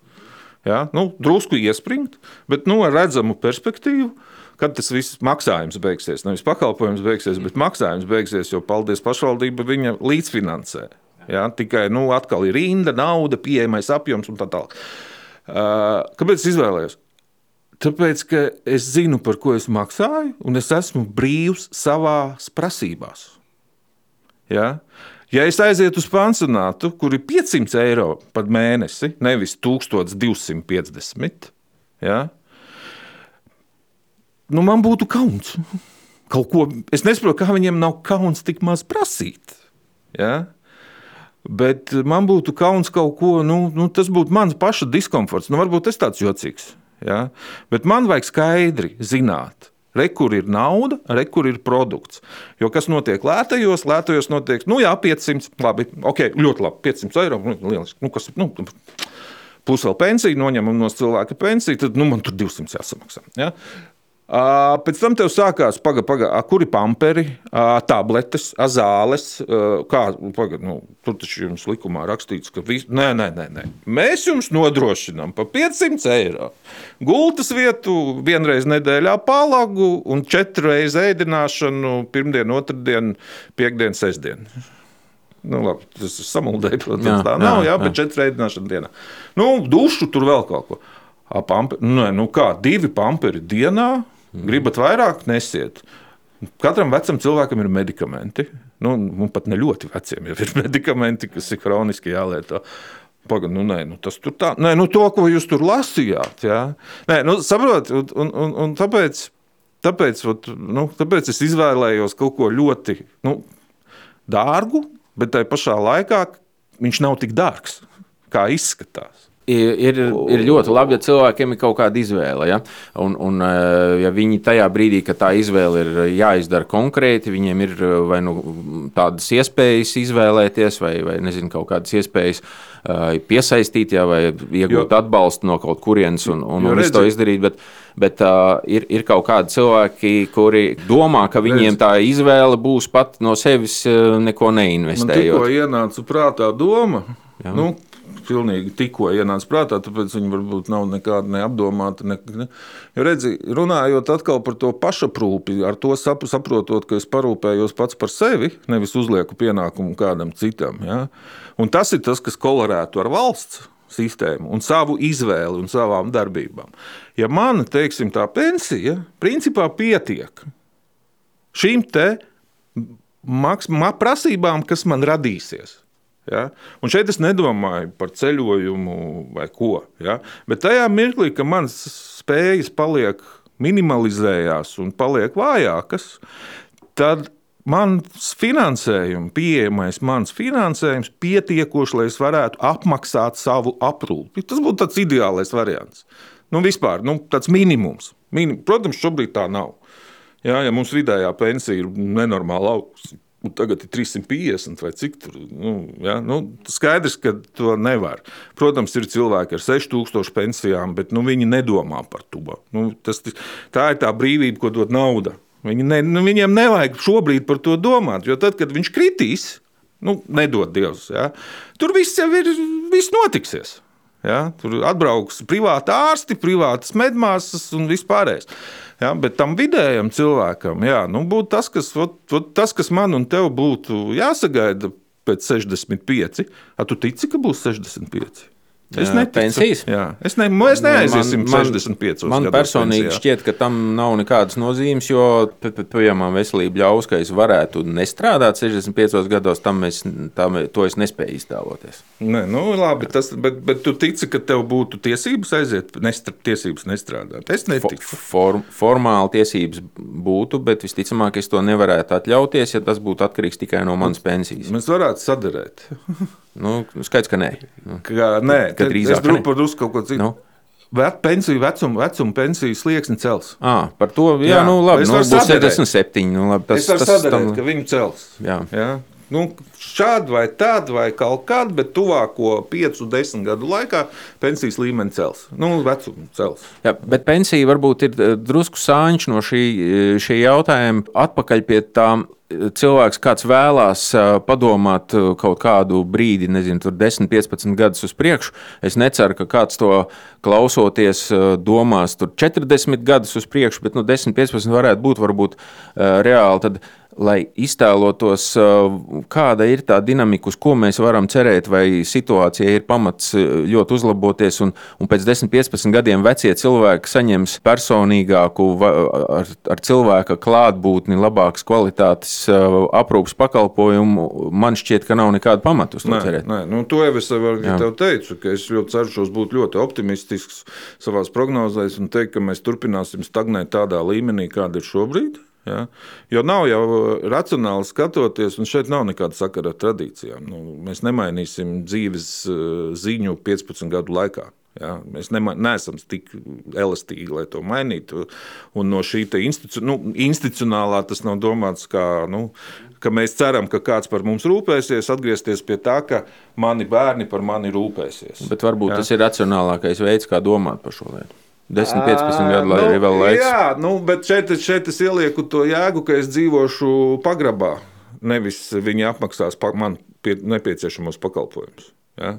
[SPEAKER 2] Jā, nu, drusku iespringt, bet nu, ar redzamu perspektīvu. Kad tas viss maksājums beigsies, nevis pakalpojums beigsies, bet maksājums beigsies, jo, paldies, pašvaldība viņa līdzfinansē. Ja, tikai nu, atkal ir rinda, nauda, pieejamais apjoms un tā tālāk. Kāpēc es izvēlējos? Tāpēc, ka es zinu, par ko es maksāju, un es esmu brīvs savās prasībās. Ja? Ja es aizietu uz pansionātu, kur ir 500 eiro par mēnesi, nevis 1250, ja? nu man būtu kauns. Kaut ko, es nesaprotu, kā viņiem nav kauns tik maz prasīt. Ja? Bet man būtu kauns kaut ko, nu, nu, tas būtu mans paša diskomforts. Nu, varbūt es tāds jocīgs. Ja? Bet man vajag skaidri zināt, Re, kur ir nauda, re, kur ir produkts. Jo kas notiek lētajos, lētajos notiek, nu jā, 500, labi, ok, ļoti labi, 500 eiro, nu, lieliski, nu, kas, nu, plus vēl pensija, noņemam no cilvēka pensiju, tad nu, man tur 200 jāsamaksā. Ja? Pēc tam tev sākās, paga, paga, kur ir pamperi, tabletes, zāles. Kā, paga, nu, tur taču jums likumā rakstīts, ka vis... nē, nē, nē, nē. mēs jums nodrošinām par 500 eiro gultas vietu, vienreiz nedēļā palagu un četru reizi ēdināšanu pirmdienu, otrdienu, piekdienu, sestdienu. Nu, labi, tas ir samuldēji, protams, jā, tā nav, jā, jā, bet četru ēdināšanu dienā. Nu, dušu tur vēl kaut ko. Pamper, nu, nu kā, divi pamperi dienā Gribat vairāk, nesiet. Katram vecam cilvēkam ir medikamenti. Nu, nu, pat ne ļoti veciem jau ir medikamenti, kas ir kroniski jālieto. Pagaid, nu, nē, nu, tas tur tā, nē, nu, to, ko jūs tur lasījāt. Jā. Nē, nu, saprot, un, un, un tāpēc, tāpēc, nu, tāpēc es izvēlējos kaut ko ļoti nu, dārgu, bet tajā pašā laikā viņš nav tik dārgs, kā izskatās.
[SPEAKER 1] Ir, ir, ir ļoti labi, ja cilvēkiem ir kaut kāda izvēle. Ja? Un, un, eh, ja viņi tajā brīdī, kad tā izvēle ir jāizdara konkrēti, viņiem ir eh, vai nu tādas iespējas izvēlēties, vai, vai nezinu, kaut kādas iespējas uh, piesaistīt, ja, vai iegūt jo, atbalstu no kaut kurienes un, un, un to izdarīt. Bet, bet uh, ir, ir kaut kādi cilvēki, kuri domā, ka viņiem redz. tā izvēle būs pat no sevis neko neinvestējot.
[SPEAKER 2] Man tikko ienāca prātā doma. Jā. Nu, pilnīgi tikko ienāca prātā, tāpēc viņi varbūt nav nekādi neapdomāti. Ne, ne. Jo redzi, runājot atkal par to pašaprūpi, ar to saprotot, ka es parūpējos pats par sevi, nevis uzlieku pienākumu kādam citam. Ja? Un tas ir tas, kas kolorētu ar valsts sistēmu un savu izvēli un savām darbībām. Ja man, teiksim, tā pensija principā pietiek šīm te prasībām, kas man radīsies. Ja? Un šeit es nedomāju par ceļojumu vai ko. Ja? Bet tajā mirklī, kad manas spējas paliek minimalizējās un paliek vājākas, tad mans finansējums, pieejamais mans finansējums, pietiekoši, lai es varētu apmaksāt savu aprūpi. Tas būtu tāds ideālais variants. Nu, vispār nu, tāds minimums. Minim, protams, šobrīd tā nav. Ja, ja mums vidējā pensija ir nenormāli augsta, Un tagad ir 350 vai cik tur. Nu, ja? nu, skaidrs, ka to nevar. Protams, ir cilvēki ar 6000 pensijām, bet nu, viņi nedomā par to. Nu, tas, tā ir tā brīvība, ko dod nauda. Viņi ne, nu, viņiem nevajag šobrīd par to domāt, jo tad, kad viņš kritīs, nu, nedod Dievs, ja? tur viss jau ir, viss notiksies. Ja? Tur atbrauks privāti ārsti, privātas medmāsas un vispārējais. Ja, bet tam vidējam cilvēkam jā, nu, būtu tas, kas, ot, ot, tas, kas man un tev būtu jāsagaida pēc 65. A tu tici, ka būs 65? Es neticu.
[SPEAKER 1] pensijas.
[SPEAKER 2] Jā. Es, ne, es neaiziesim 65.
[SPEAKER 1] Man
[SPEAKER 2] gados
[SPEAKER 1] personīgi
[SPEAKER 2] pensijā.
[SPEAKER 1] šķiet, ka tam nav nekādas nozīmes, jo, pi- pi- piemēram, veselība ļaus, ka es varētu nestrādāt 65 gados, tam es, tam, to es nespēju iztēloties.
[SPEAKER 2] Nē, nu, labi, tas, bet, bet tu tici, ka tev būtu tiesības aiziet, nestra, tiesības nestrādāt. Es neticu.
[SPEAKER 1] Form, formāli tiesības būtu, bet visticamāk, es to nevarētu atļauties, ja tas būtu atkarīgs tikai no manas pensijas.
[SPEAKER 2] Mēs varētu sadarēt.
[SPEAKER 1] Nu, skaidrs, ka nē. Nu,
[SPEAKER 2] Ka, nē,
[SPEAKER 1] Ka drīzāk
[SPEAKER 2] es par drusku kaut ko citu.
[SPEAKER 1] Nu.
[SPEAKER 2] Vet, pensiju, vecuma, vecuma pensiju slieksni cels.
[SPEAKER 1] À, par to, jā,
[SPEAKER 2] Jā,
[SPEAKER 1] nu labi, nu, būs
[SPEAKER 2] saderēt.
[SPEAKER 1] 77. Nu, labi,
[SPEAKER 2] Tas, es varu sadarīt, ka viņi cels.
[SPEAKER 1] Jā.
[SPEAKER 2] Ja? Nu, šādi vai tādi, vai kaut kādi, bet tuvāko 5, 10 gadu laikā pensijas līmeni cels. Nu, vecuma cels.
[SPEAKER 1] Jā, bet pensija varbūt ir eh, drusku sāņš no šī, eh, šī jautājuma. Atpakaļ pie tām eh, cilvēks, kāds vēlās padomāt kaut kādu brīdi, nezinu, tur 10, 15 gadus uz priekšu. Es neceru, ka kāds to klausoties, domās tur 40 gadus uz priekšu, bet nu, 10, 15 varētu būt varbūt reāli. Tad, lai iztēlotos, eh, kāda ir tā dinamika, uz ko mēs varam cerēt, vai situācija ir pamats eh, ļoti uzlaboties, un, un pēc 10, 15 gadiem vecie cilvēki saņems personīgāku, ar, ar cilvēka klātbūtni, labākas kvalitātes eh, aprūpas pakalpojumu, man šķiet, ka nav nekāda pamata uz to
[SPEAKER 2] Nē,
[SPEAKER 1] cerēt.
[SPEAKER 2] nē, nu, to jau es tev teicu, ka es ļoti cenšos būt ļoti optimistisks savā prognozēs un teikt, ka mēs turpināsim stagnēt tādā līmenī, kāda ir šobrīd. Ja? Jo nav jau uh, racionāli skatoties, un šeit nav nekāda sakara ar tradīcijām. Nu, mēs nemainīsim dzīves uh, ziņu 15 gadu laikā. Ja? Mēs nema, neesam tik elastīgi, lai to mainītu. Un no šī institu, nu, institucionālā tas nav domāts, kā, nu, ka mēs ceram, ka kāds par mums rūpēsies, atgriezties pie tā, ka mani bērni par mani rūpēsies.
[SPEAKER 1] Bet varbūt
[SPEAKER 2] Jā.
[SPEAKER 1] tas ir racionālākais veids, kā domāt par šo lietu. 10, 15 gadu lai arī vēl laiks.
[SPEAKER 2] Jā, nu, bet šeit, šeit es ielieku to jēgu, ka es dzīvošu pagrabā. Nevis viņi apmaksās man pie, nepieciešamos pakalpojumus. Ja?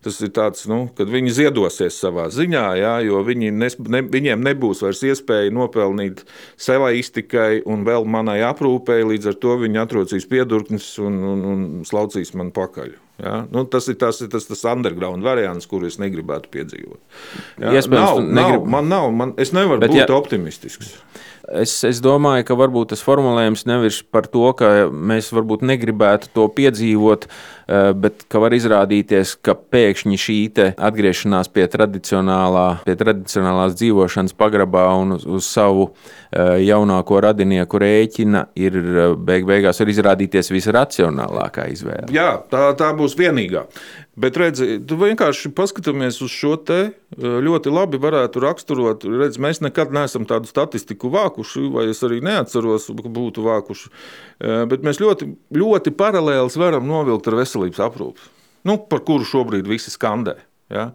[SPEAKER 2] Tas ir tāds, nu, kad viņi ziedosies savā ziņā, jā, jo viņi nes, ne, viņiem nebūs vairs iespēja nopelnīt savai iztikai un vēl manai aprūpei. Līdz ar to viņi atrocīs piedurknes un, un, un slaucīs man pakaļ. Ja? Nu, tas ir tas, tas, tas underground variants, kuru es negribētu piedzīvot. Ja?
[SPEAKER 1] Iespējams,
[SPEAKER 2] nav,
[SPEAKER 1] tu
[SPEAKER 2] nav, man nav, man, es nevaru
[SPEAKER 1] Bet
[SPEAKER 2] būt
[SPEAKER 1] ja...
[SPEAKER 2] optimistisks.
[SPEAKER 1] Es, es domāju, ka varbūt tas formulējums nevis par to, ka mēs varbūt negribētu to piedzīvot, eh, bet ka var izrādīties, ka pēkšņi šī atgriešanās pie, tradicionālā, pie tradicionālās dzīvošanas pagrabā un uz, uz savu eh, jaunāko radinieku rēķina ir eh, beig beigās var izrādīties visracionālākā izvēle.
[SPEAKER 2] Jā, tā, tā būs vienīgā. Bet redzi, vienkārši paskatāmies uz šo te ļoti labi varētu raksturot. Redz, mēs nekad neesam tādu statistiku vākuši, vai es arī neatceros, ka būtu vākuši. Eh, Bet mēs ļoti, ļoti paralēli varam novilkt ar veselības aprūpi, nu, par kuru šobrīd visi skandē. Ja?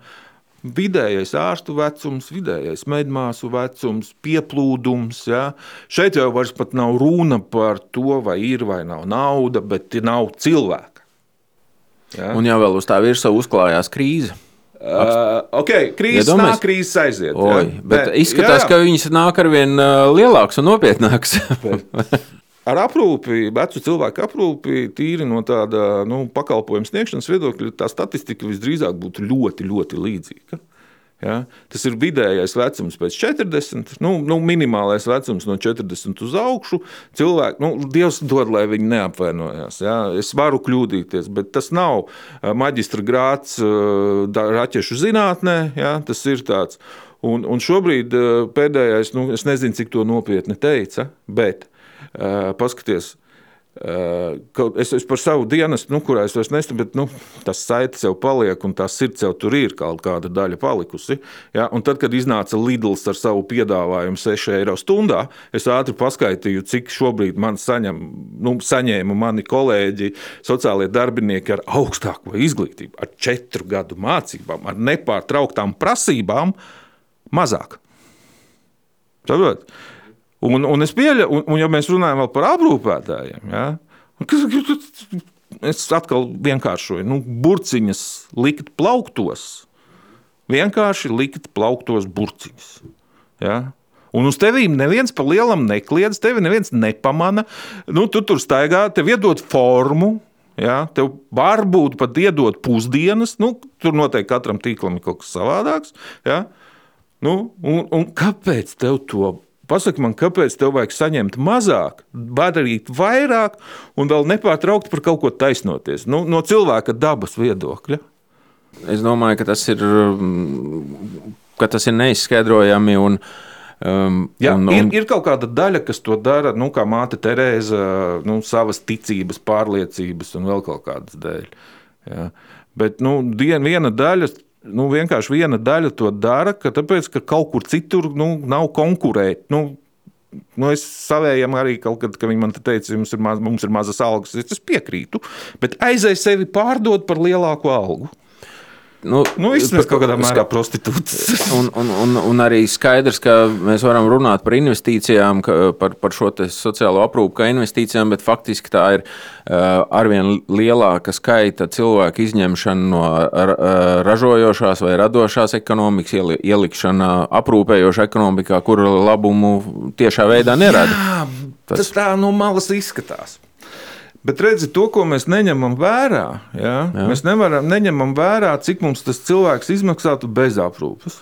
[SPEAKER 2] Vidējais ārstu vecums, vidējais medmāsu vecums, pieplūdums. Ja? Šeit jau vairs nav runa par to, vai ir vai nav nauda, bet nav cilvēka. Ja?
[SPEAKER 1] Un jau vēl uz tā virsma uzklājās krīze.
[SPEAKER 2] Uh, okay, krīzes
[SPEAKER 1] Iedomājies?
[SPEAKER 2] nāk, krīzes aiziet.
[SPEAKER 1] Oi,
[SPEAKER 2] ja?
[SPEAKER 1] bet izskatās,
[SPEAKER 2] jā,
[SPEAKER 1] ka viņas nāk ar vien uh, lielāks un nopietnāks.
[SPEAKER 2] ar aprūpi, vecu cilvēku aprūpi, tīri no tāda nu, pakalpojumu sniegšanas viedokļa, tā statistika visdrīzāk būtu ļoti, ļoti līdzīga. Ja? Tas ir vidējais vecums pēc 40, nu, nu, minimālais vecums no 40 uz augšu. Cilvēki, nu, Dievs dod, lai viņi neapvainojās. Ja? Es varu kļūdīties, bet tas nav ā, maģistra grāts da- raķešu zinātnē. Ja? Tas ir tāds. Un, un šobrīd ā, pēdējais, nu, es nezinu, cik to nopietni teica, bet. Uh, kaut- Es, es par savu dienestu, nu, kurā es vairs nestrādāju, bet nu, tas saites jau paliek, un tā sirds jau tur ir kaut kāda daļa palikusi. Ja? Un tad, kad iznāca Lidls ar savu piedāvājumu 6 eiro stundā, es ātri paskaitīju, cik šobrīd man saņem, nu, saņēma mani kolēģi, sociālie darbinieki ar augstāko izglītību, ar četru gadu mācībām, ar nepārtrauktām prasībām, mazāk. Saprot? Un, un es pieļauju, un, un ja mēs runājam par aprūpētājiem, ja, es atkal vienkāršoju, nu, burciņas likt plauktos, vienkārši likt plauktos burciņas. Ja. Un uz tevīm neviens pa lielam nekliedz, tevi neviens nepamana. Nu, tu tur staigā, tev iedod formu. Jā, tev varbūt pat iedot pusdienas, nu, tur noteikti katram tīklam ir kaut kas savādāks. Jā. Nu, un, un kāpēc tev to? Pasaki man, kāpēc tev vajag saņemt mazāk, darīt vairāk un vēl nepārtraukti par kaut ko taisnoties? Nu, no cilvēka dabas viedokļa.
[SPEAKER 1] Es domāju, ka tas ir, ka tas ir neizskaidrojami. Un,
[SPEAKER 2] um, Jā, un, un... Ir, ir kaut kāda daļa, kas to dara, nu, kā māte Terēza, nu, savas ticības, pārliecības un vēl kaut kādas dēļ. Jā. Bet nu, viena daļa nu, vienkārši viena daļa to dara, ka tāpēc, ka kaut kur citur nu, nav konkurēt. Nu, Nu, es savējam arī kaut kad, kad viņi man te teica, mums ir, maz, mums ir mazas algas. Es piekrītu, bet aizēj sevi pārdot par lielāku algu. Nu, nu, Īstenībā kaut kādā mērā prostitūts.
[SPEAKER 1] Un, un, un, un arī skaidrs, ka mēs varam runāt par investīcijām, par, par šo sociālo aprūpu kā investīcijām, bet faktiski tā ir uh, arvien lielāka skaita cilvēku izņemšana no ražojošās vai radošās ekonomikas, ielikšana aprūpējošā ekonomikā, kur labumu tiešā veidā nerada. Jā,
[SPEAKER 2] tas, tas tā no malas izskatās. Bet redziet, to, ko mēs neņemam vērā, ja? Jā. mēs nevaram, neņemam vērā, cik mums tas cilvēks izmaksātu bez aprūpes.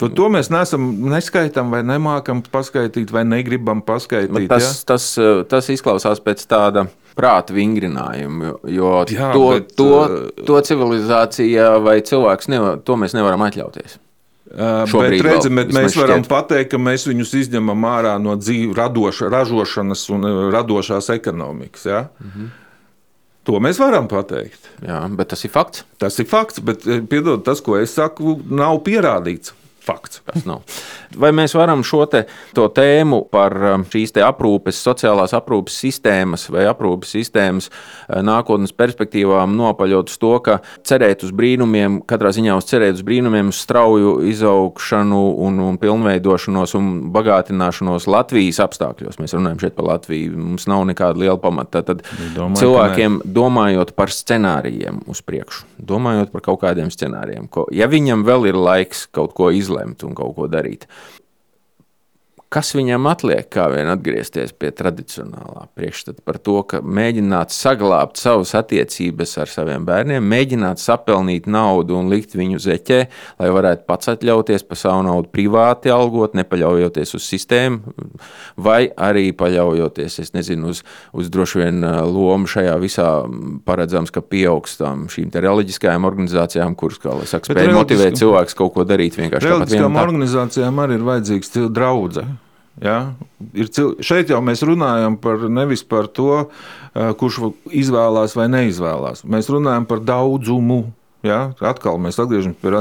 [SPEAKER 2] To, to mēs neesam neskaitām, vai nemākam paskaidrot, vai negribam paskaidrot.
[SPEAKER 1] Tas, ja? tas, tas izklausās pēc tāda prāta vingrinājuma, jo Jā, to, bet, to, to civilizācija vai cilvēks nevar, to mēs nevaram atļauties.
[SPEAKER 2] Bet, redzi, bet mēs varam šķiet. pateikt, ka mēs viņus izņemam ārā no dzīves, radoša, ražošanas un radošās ekonomikas. Ja? -hmm. To mēs varam pateikt.
[SPEAKER 1] Jā, bet tas ir fakts.
[SPEAKER 2] Tas ir fakts, bet piedod, tas, ko es saku, nav pierādīts fakts.
[SPEAKER 1] Vai mēs varam šo te, tēmu par um, šīs aprūpes, sociālās aprūpes sistēmas vai aprūpes sistēmas uh, nākotnes perspektīvām nopaļot uz to, ka cerēt uz brīnumiem, katrā ziņā uz cerēt uz brīnumiem, uz strauju izaugšanu un, un pilnveidošanos un bagātināšanos Latvijas apstākļos? Mēs runājam šeit par Latviju, mums nav nekāda liela pamata. Tad Domāju, cilvēkiem domājot par scenārijiem uz priekšu, domājot par kaut kādiem scenārijiem, ko, ja viņam vēl ir laiks kaut ko izdarīt, izlemt un kaut ko darīt. Kas viņam atliek, kā vien atgriezties pie tradicionālā priekšstata par to, ka mēģināt saglabāt savas attiecības ar saviem bērniem, mēģināt sapelnīt naudu un likt viņu zeķē, lai varētu pats atļauties par savu naudu privāti algot, nepaļaujoties uz sistēmu, vai arī paļaujoties, es nezinu, uz, uz droši vien uh, lomu šajā visā paredzams, ka pieaugs tam šīm reliģiskajām organizācijām, kuras, kā lai saka, spēj motivēt cilvēkus kaut ko darīt vienkārši.
[SPEAKER 2] Reliģiskām organizācijām arī ir vajadzīgs draudze. Ja? Cil... Šeit jau mēs runājam par nevis par to, eh, kurš izvēlās vai neizvēlās. Mēs runājam par daudzumu. Ja, atkal mēs atgriežamies pie tā.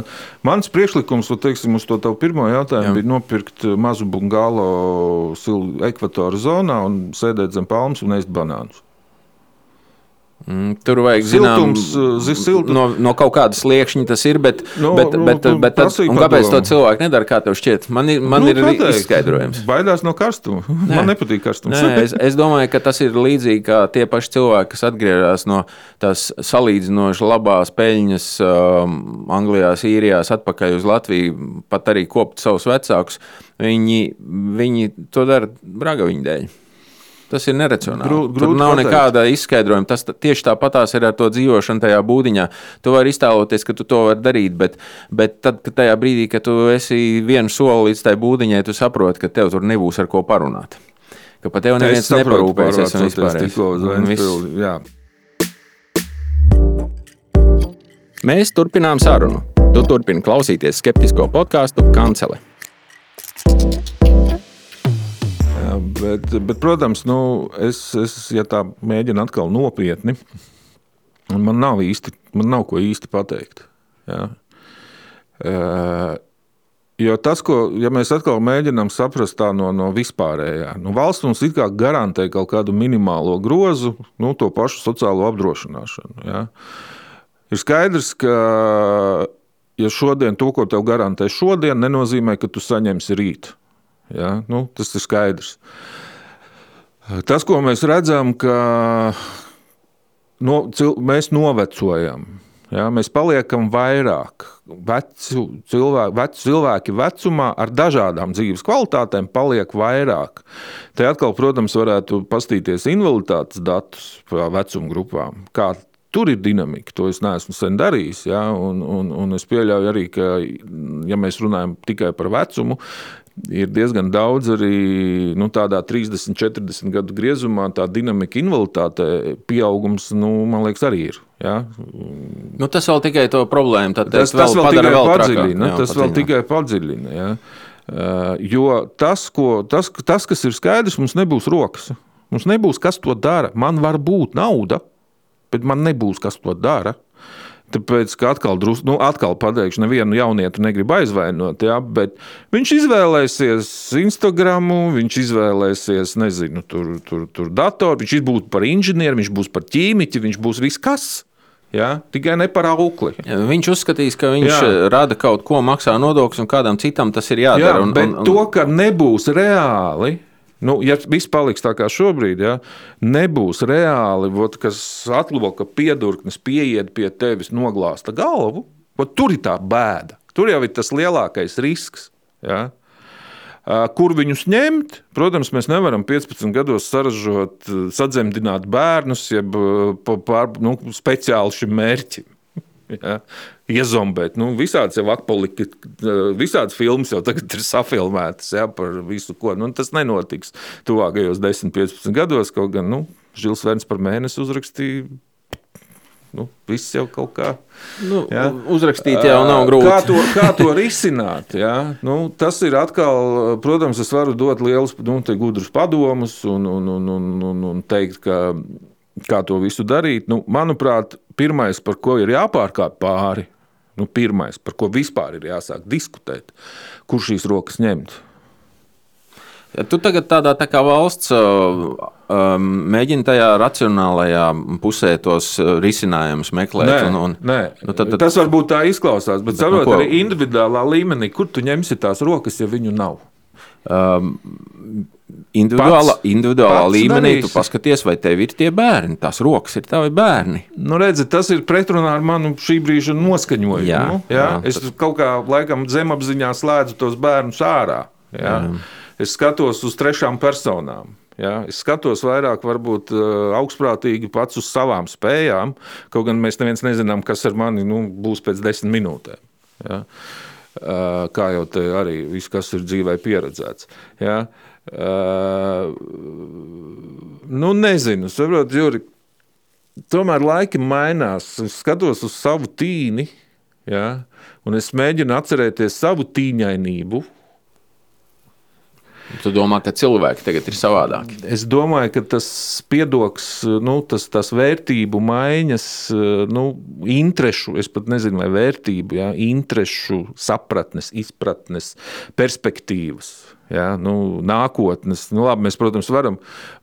[SPEAKER 2] Mans priekšlikums, teiksim, uz to tavu pirmo jautājumu, Jā. bija nopirkt mazu bungalo ekvatora zonā un sēdēt zem palmas un ēst banānus.
[SPEAKER 1] Mm, tur vajag siltums,
[SPEAKER 2] zināt, siltums.
[SPEAKER 1] No, no kaut kāda sliekšņa tas ir. Bet, no, bet, no, bet, bet tad, kāpēc to cilvēku nedara? Kā tev šķiet? Man ir, man nu, ir pateikt, izskaidrojums.
[SPEAKER 2] Baidās no karstuma. Nē. Man nepatīk karstums.
[SPEAKER 1] Nē, es, es domāju, ka tas ir līdzīgi kā tie paši cilvēki, kas atgriežas no tās salīdzinoši labās peļņas um, Anglijā, Sīrijā, atpakaļ uz Latviju, pat arī kopt savus vecākus. Viņi, viņi to dara braga viņa dēļ. Tas ir neracionāli. Grū, Tur nav pateikt. nekāda izskaidrojuma. Tas tieši tāpatās ir ar to dzīvošanu tajā būdiņā. Tu vari iztēloties, ka tu to vari darīt, bet, bet tad, kad tajā brīdī, kad tu esi vienu soli līdz tai būdiņai, tu saproti, ka tev tur nebūs ar ko parunāt. Ka par tevi neviens neparūpēsies. Mēs turpinām sarunu. Tu turpini klausīties skeptisko podkāstu Kancele.
[SPEAKER 2] Bet, bet protams, nu, es, es, ja tā mēģinu atkal nopietni, man nav īsti, man nav ko īsti pateikt. Ja? Jo tas, ko ja mēs atkal mēģinām saprast no, no vispārējā, nu, valsts mums it kā garantē kaut kādu minimālo grozu, nu, to pašu sociālo apdrošināšanu. Ja. Ir skaidrs, ka ja šodien to, ko tev garantē šodien, nenozīmē, ka tu saņemsi rīt. Ja? Nu, tas ir skaidrs. Tas, ko mēs redzam, ka no, cil, mēs novecojam. Ja, mēs paliekam vairāk vecu cilvēku, vecu cilvēki vecumā ar dažādām dzīves kvalitātēm, paliek vairāk. Te atkal, protams, varētu paskatīties invaliditātes datus par vecuma grupām. Kā Tur ir dinamika, to es neesmu sen darījis. Ja? Un, un, un es pieļauju arī, ka, ja mēs runājam tikai par vecumu, ir diezgan daudz arī nu, tādā 30, 40 gadu griezumā, tā dinamika, invaliditāte, pieaugums, nu, man liekas, arī ir. Ja?
[SPEAKER 1] Nu, tas vēl tikai to problēmu
[SPEAKER 2] tas, tas vēl, vēl tikai vēl padziļina. Jā, tas padziļina. vēl tikai padziļina. Ja? Uh, jo tas, ko, tas, tas, kas ir skaidrs, mums nebūs rokas. Mums nebūs kas to dara. Man var būt nauda, bet man nebūs kas to dara. Tāpēc, ka atkal, drus, nu, atkal pateikšu, nevienu jaunietu negribu aizvainot, ja, bet viņš izvēlēsies Instagram, viņš izvēlēsies, nezinu, tur, tur, tur datoru, viņš būs par inženieri, viņš būs par ķīmiķi, viņš būs viss kas. Ja? Tikai ne par augli.
[SPEAKER 1] Viņš uzskatīs, ka viņš Jā. rada kaut ko, maksā nodokļus, un kādam citam tas ir jādara. Jā,
[SPEAKER 2] un, bet un, un... to, ka nebūs reāli Nu, ja viss paliks tā kā šobrīd, ja, nebūs reāli, vot, kas atloka piedurknes, pieiet pie tevis, noglāsta galvu, vot, tur ir tā bēda. Tur jau ir tas lielākais risks. Ja. Kur viņus ņemt? Protams, mēs nevaram 15 gados saražot, sadzemdināt bērnus, jeb pār, nu, speciāli šim mērķim. Ja? Iezombēt. Nu, visādas jau akpoliki, visādas filmas jau tagad ir safilmētas ja, par visu, ko. Nu, tas nenotiks tuvākajos 10, 15 gados. Kaut gan nu, Žils Verns par mēnesi uzrakstīja Nu, viss jau kaut kā
[SPEAKER 1] nu, ja? uzrakstīt, jau nav grūti.
[SPEAKER 2] Kā to, kā to risināt? Ja? Nu, tas ir atkal, protams, es varu dot lielus, nu, gudrus padomus un, un, un, un, un, un teikt, ka kā to visu darīt. Nu, manuprāt, pirmais, par ko ir jāpārkāp pāri, nu, pirmais, par ko vispār ir jāsāk diskutēt, kur šīs rokas ņemt.
[SPEAKER 1] Ja tu tagad tādā tā kā valsts um, mēģini tajā racionālajā pusē tos risinājumus meklēt.
[SPEAKER 2] Nē, un, un, nē. Nu, tad, tad, tas varbūt tā izklausās, bet, bet saprot, nu, arī individuālā līmenī, kur tu ņemsi tās rokas, ja viņu nav. Um,
[SPEAKER 1] individuālā, pats, individuālā pats līmenī darīs. tu paskaties, vai tev ir tie bērni. Tās rokas ir tavi bērni.
[SPEAKER 2] Nu, redzi, tas ir pretrunā ar manu šī brīža noskaņojumu. Jā, nu, jā? Jā, es tas... kaut kā laikam zemapziņā slēdzu tos bērnus ārā. Jā? Jā. Es skatos uz trešām personām. Ja? Es skatos vairāk, varbūt augstprātīgi pats uz savām spējām, kaut gan mēs neviens nezinām, kas ar mani nu, būs pēc desmit minūtēm. Ja? Kā jau te arī viss, kas ir dzīvē pieredzēts. Ja? Uh, nu, nezinu, saprot, Juri, tomēr laiki mainās. Es skatos uz savu tīni, ja, un es mēģinu atcerēties savu tīņainību.
[SPEAKER 1] Tu domā, ka cilvēki tagad ir savādāki?
[SPEAKER 2] Es domāju, ka tas piedoks, nu, tas, tas vērtību maiņas, nu, interešu, es pat nezinu, vai vērtību, ja, interešu sapratnes, izpratnes, perspektīvas Ja, nu, nākotnes, nu, labi, mēs, protams, varam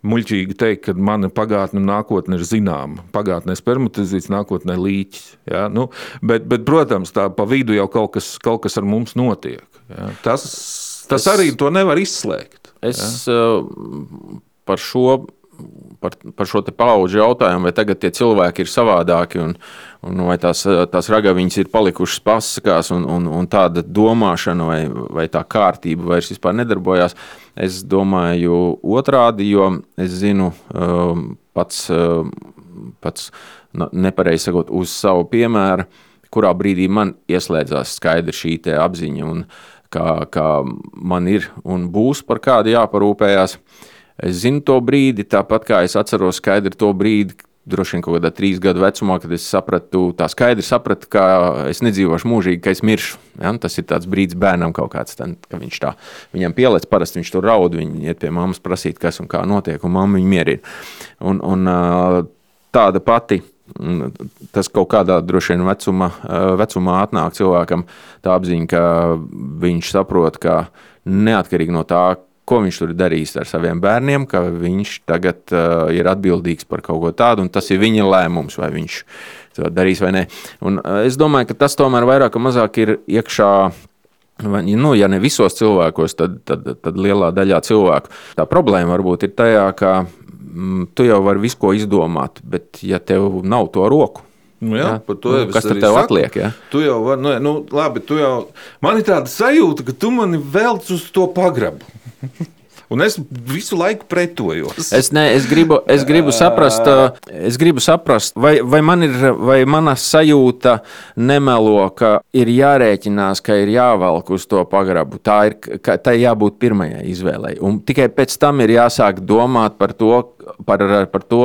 [SPEAKER 2] muļķīgi teikt, ka mana pagātne un nākotne ir zināma. Pagātnē spermatizīts, nākotnē līķis. Ja, nu, bet, bet, protams, tā pa vidu jau kaut kas, kaut kas ar mums notiek. Ja. Tas, tas es, arī to nevar izslēgt.
[SPEAKER 1] Es ja. par šo par, par šo paudžu jautājumu, vai tagad tie cilvēki ir savādāki, un, un vai tās, tās ragaviņas ir palikušas pasakās, un, un, un tāda domāšana vai, vai tā kārtība vairs nedarbojās. Es domāju, otrādi, jo es zinu um, pats, um, pats nepareizi sakot, uz savu piemēru, kurā brīdī man ieslēdzās skaidra šī apziņa, un kā, kā man ir un būs par kādu jāparūpējās. Es zinu to brīdi, tāpat kā es atceros skaidri to brīdi, droši vien kaut kādā trīs gadu vecumā, kad es sapratu, tā skaidri sapratu, ka es nedzīvošu mūžīgi, ka es miršu. Ja? Tas ir tāds brīdis bērnam kaut kāds, tad, ka viņš tā, viņam pielēc, parasti viņš tur raud, viņi iet pie mammas prasīt, kas un kā notiek, un mamma viņu mierina. Un, un tāda pati. Tas kaut kādā droši vien vecumā, vecumā atnāk cilvēkam tā apziņa, ka viņš saprot, ka neatkarīgi no tā, ko viņš tur ir darījis ar saviem bērniem, ka viņš tagad uh, ir atbildīgs par kaut ko tādu, un tas ir viņa lēmums, vai viņš to darīs vai nē. Un, uh, es domāju, ka tas tomēr vairāk vai mazāk ir iekšā. Nu, ja ne visos cilvēkos, tad, tad, tad lielā daļā cilvēku. Tā problēma varbūt ir tajā, ka mm, tu jau vari visu ko izdomāt, bet ja tev nav to roku,
[SPEAKER 2] Nu, jā,
[SPEAKER 1] Jā.
[SPEAKER 2] par to
[SPEAKER 1] Nu, kas tev atliek, jā?
[SPEAKER 2] Tu jau vari, nu, nu, labi, tu jau. Man ir tāda sajūta, ka tu mani velc uz to pagrabu. Un es visu laiku pretojos.
[SPEAKER 1] Es, ne, es, gribu, es, gribu saprast, es gribu saprast, vai, vai, man ir, vai mana sajūta nemelo, ka ir jārēķinās, ka ir jāvelk uz to pagrabu. Tā ir tai jābūt pirmajai izvēlei. Un tikai pēc tam ir jāsāk domāt par to, par, par to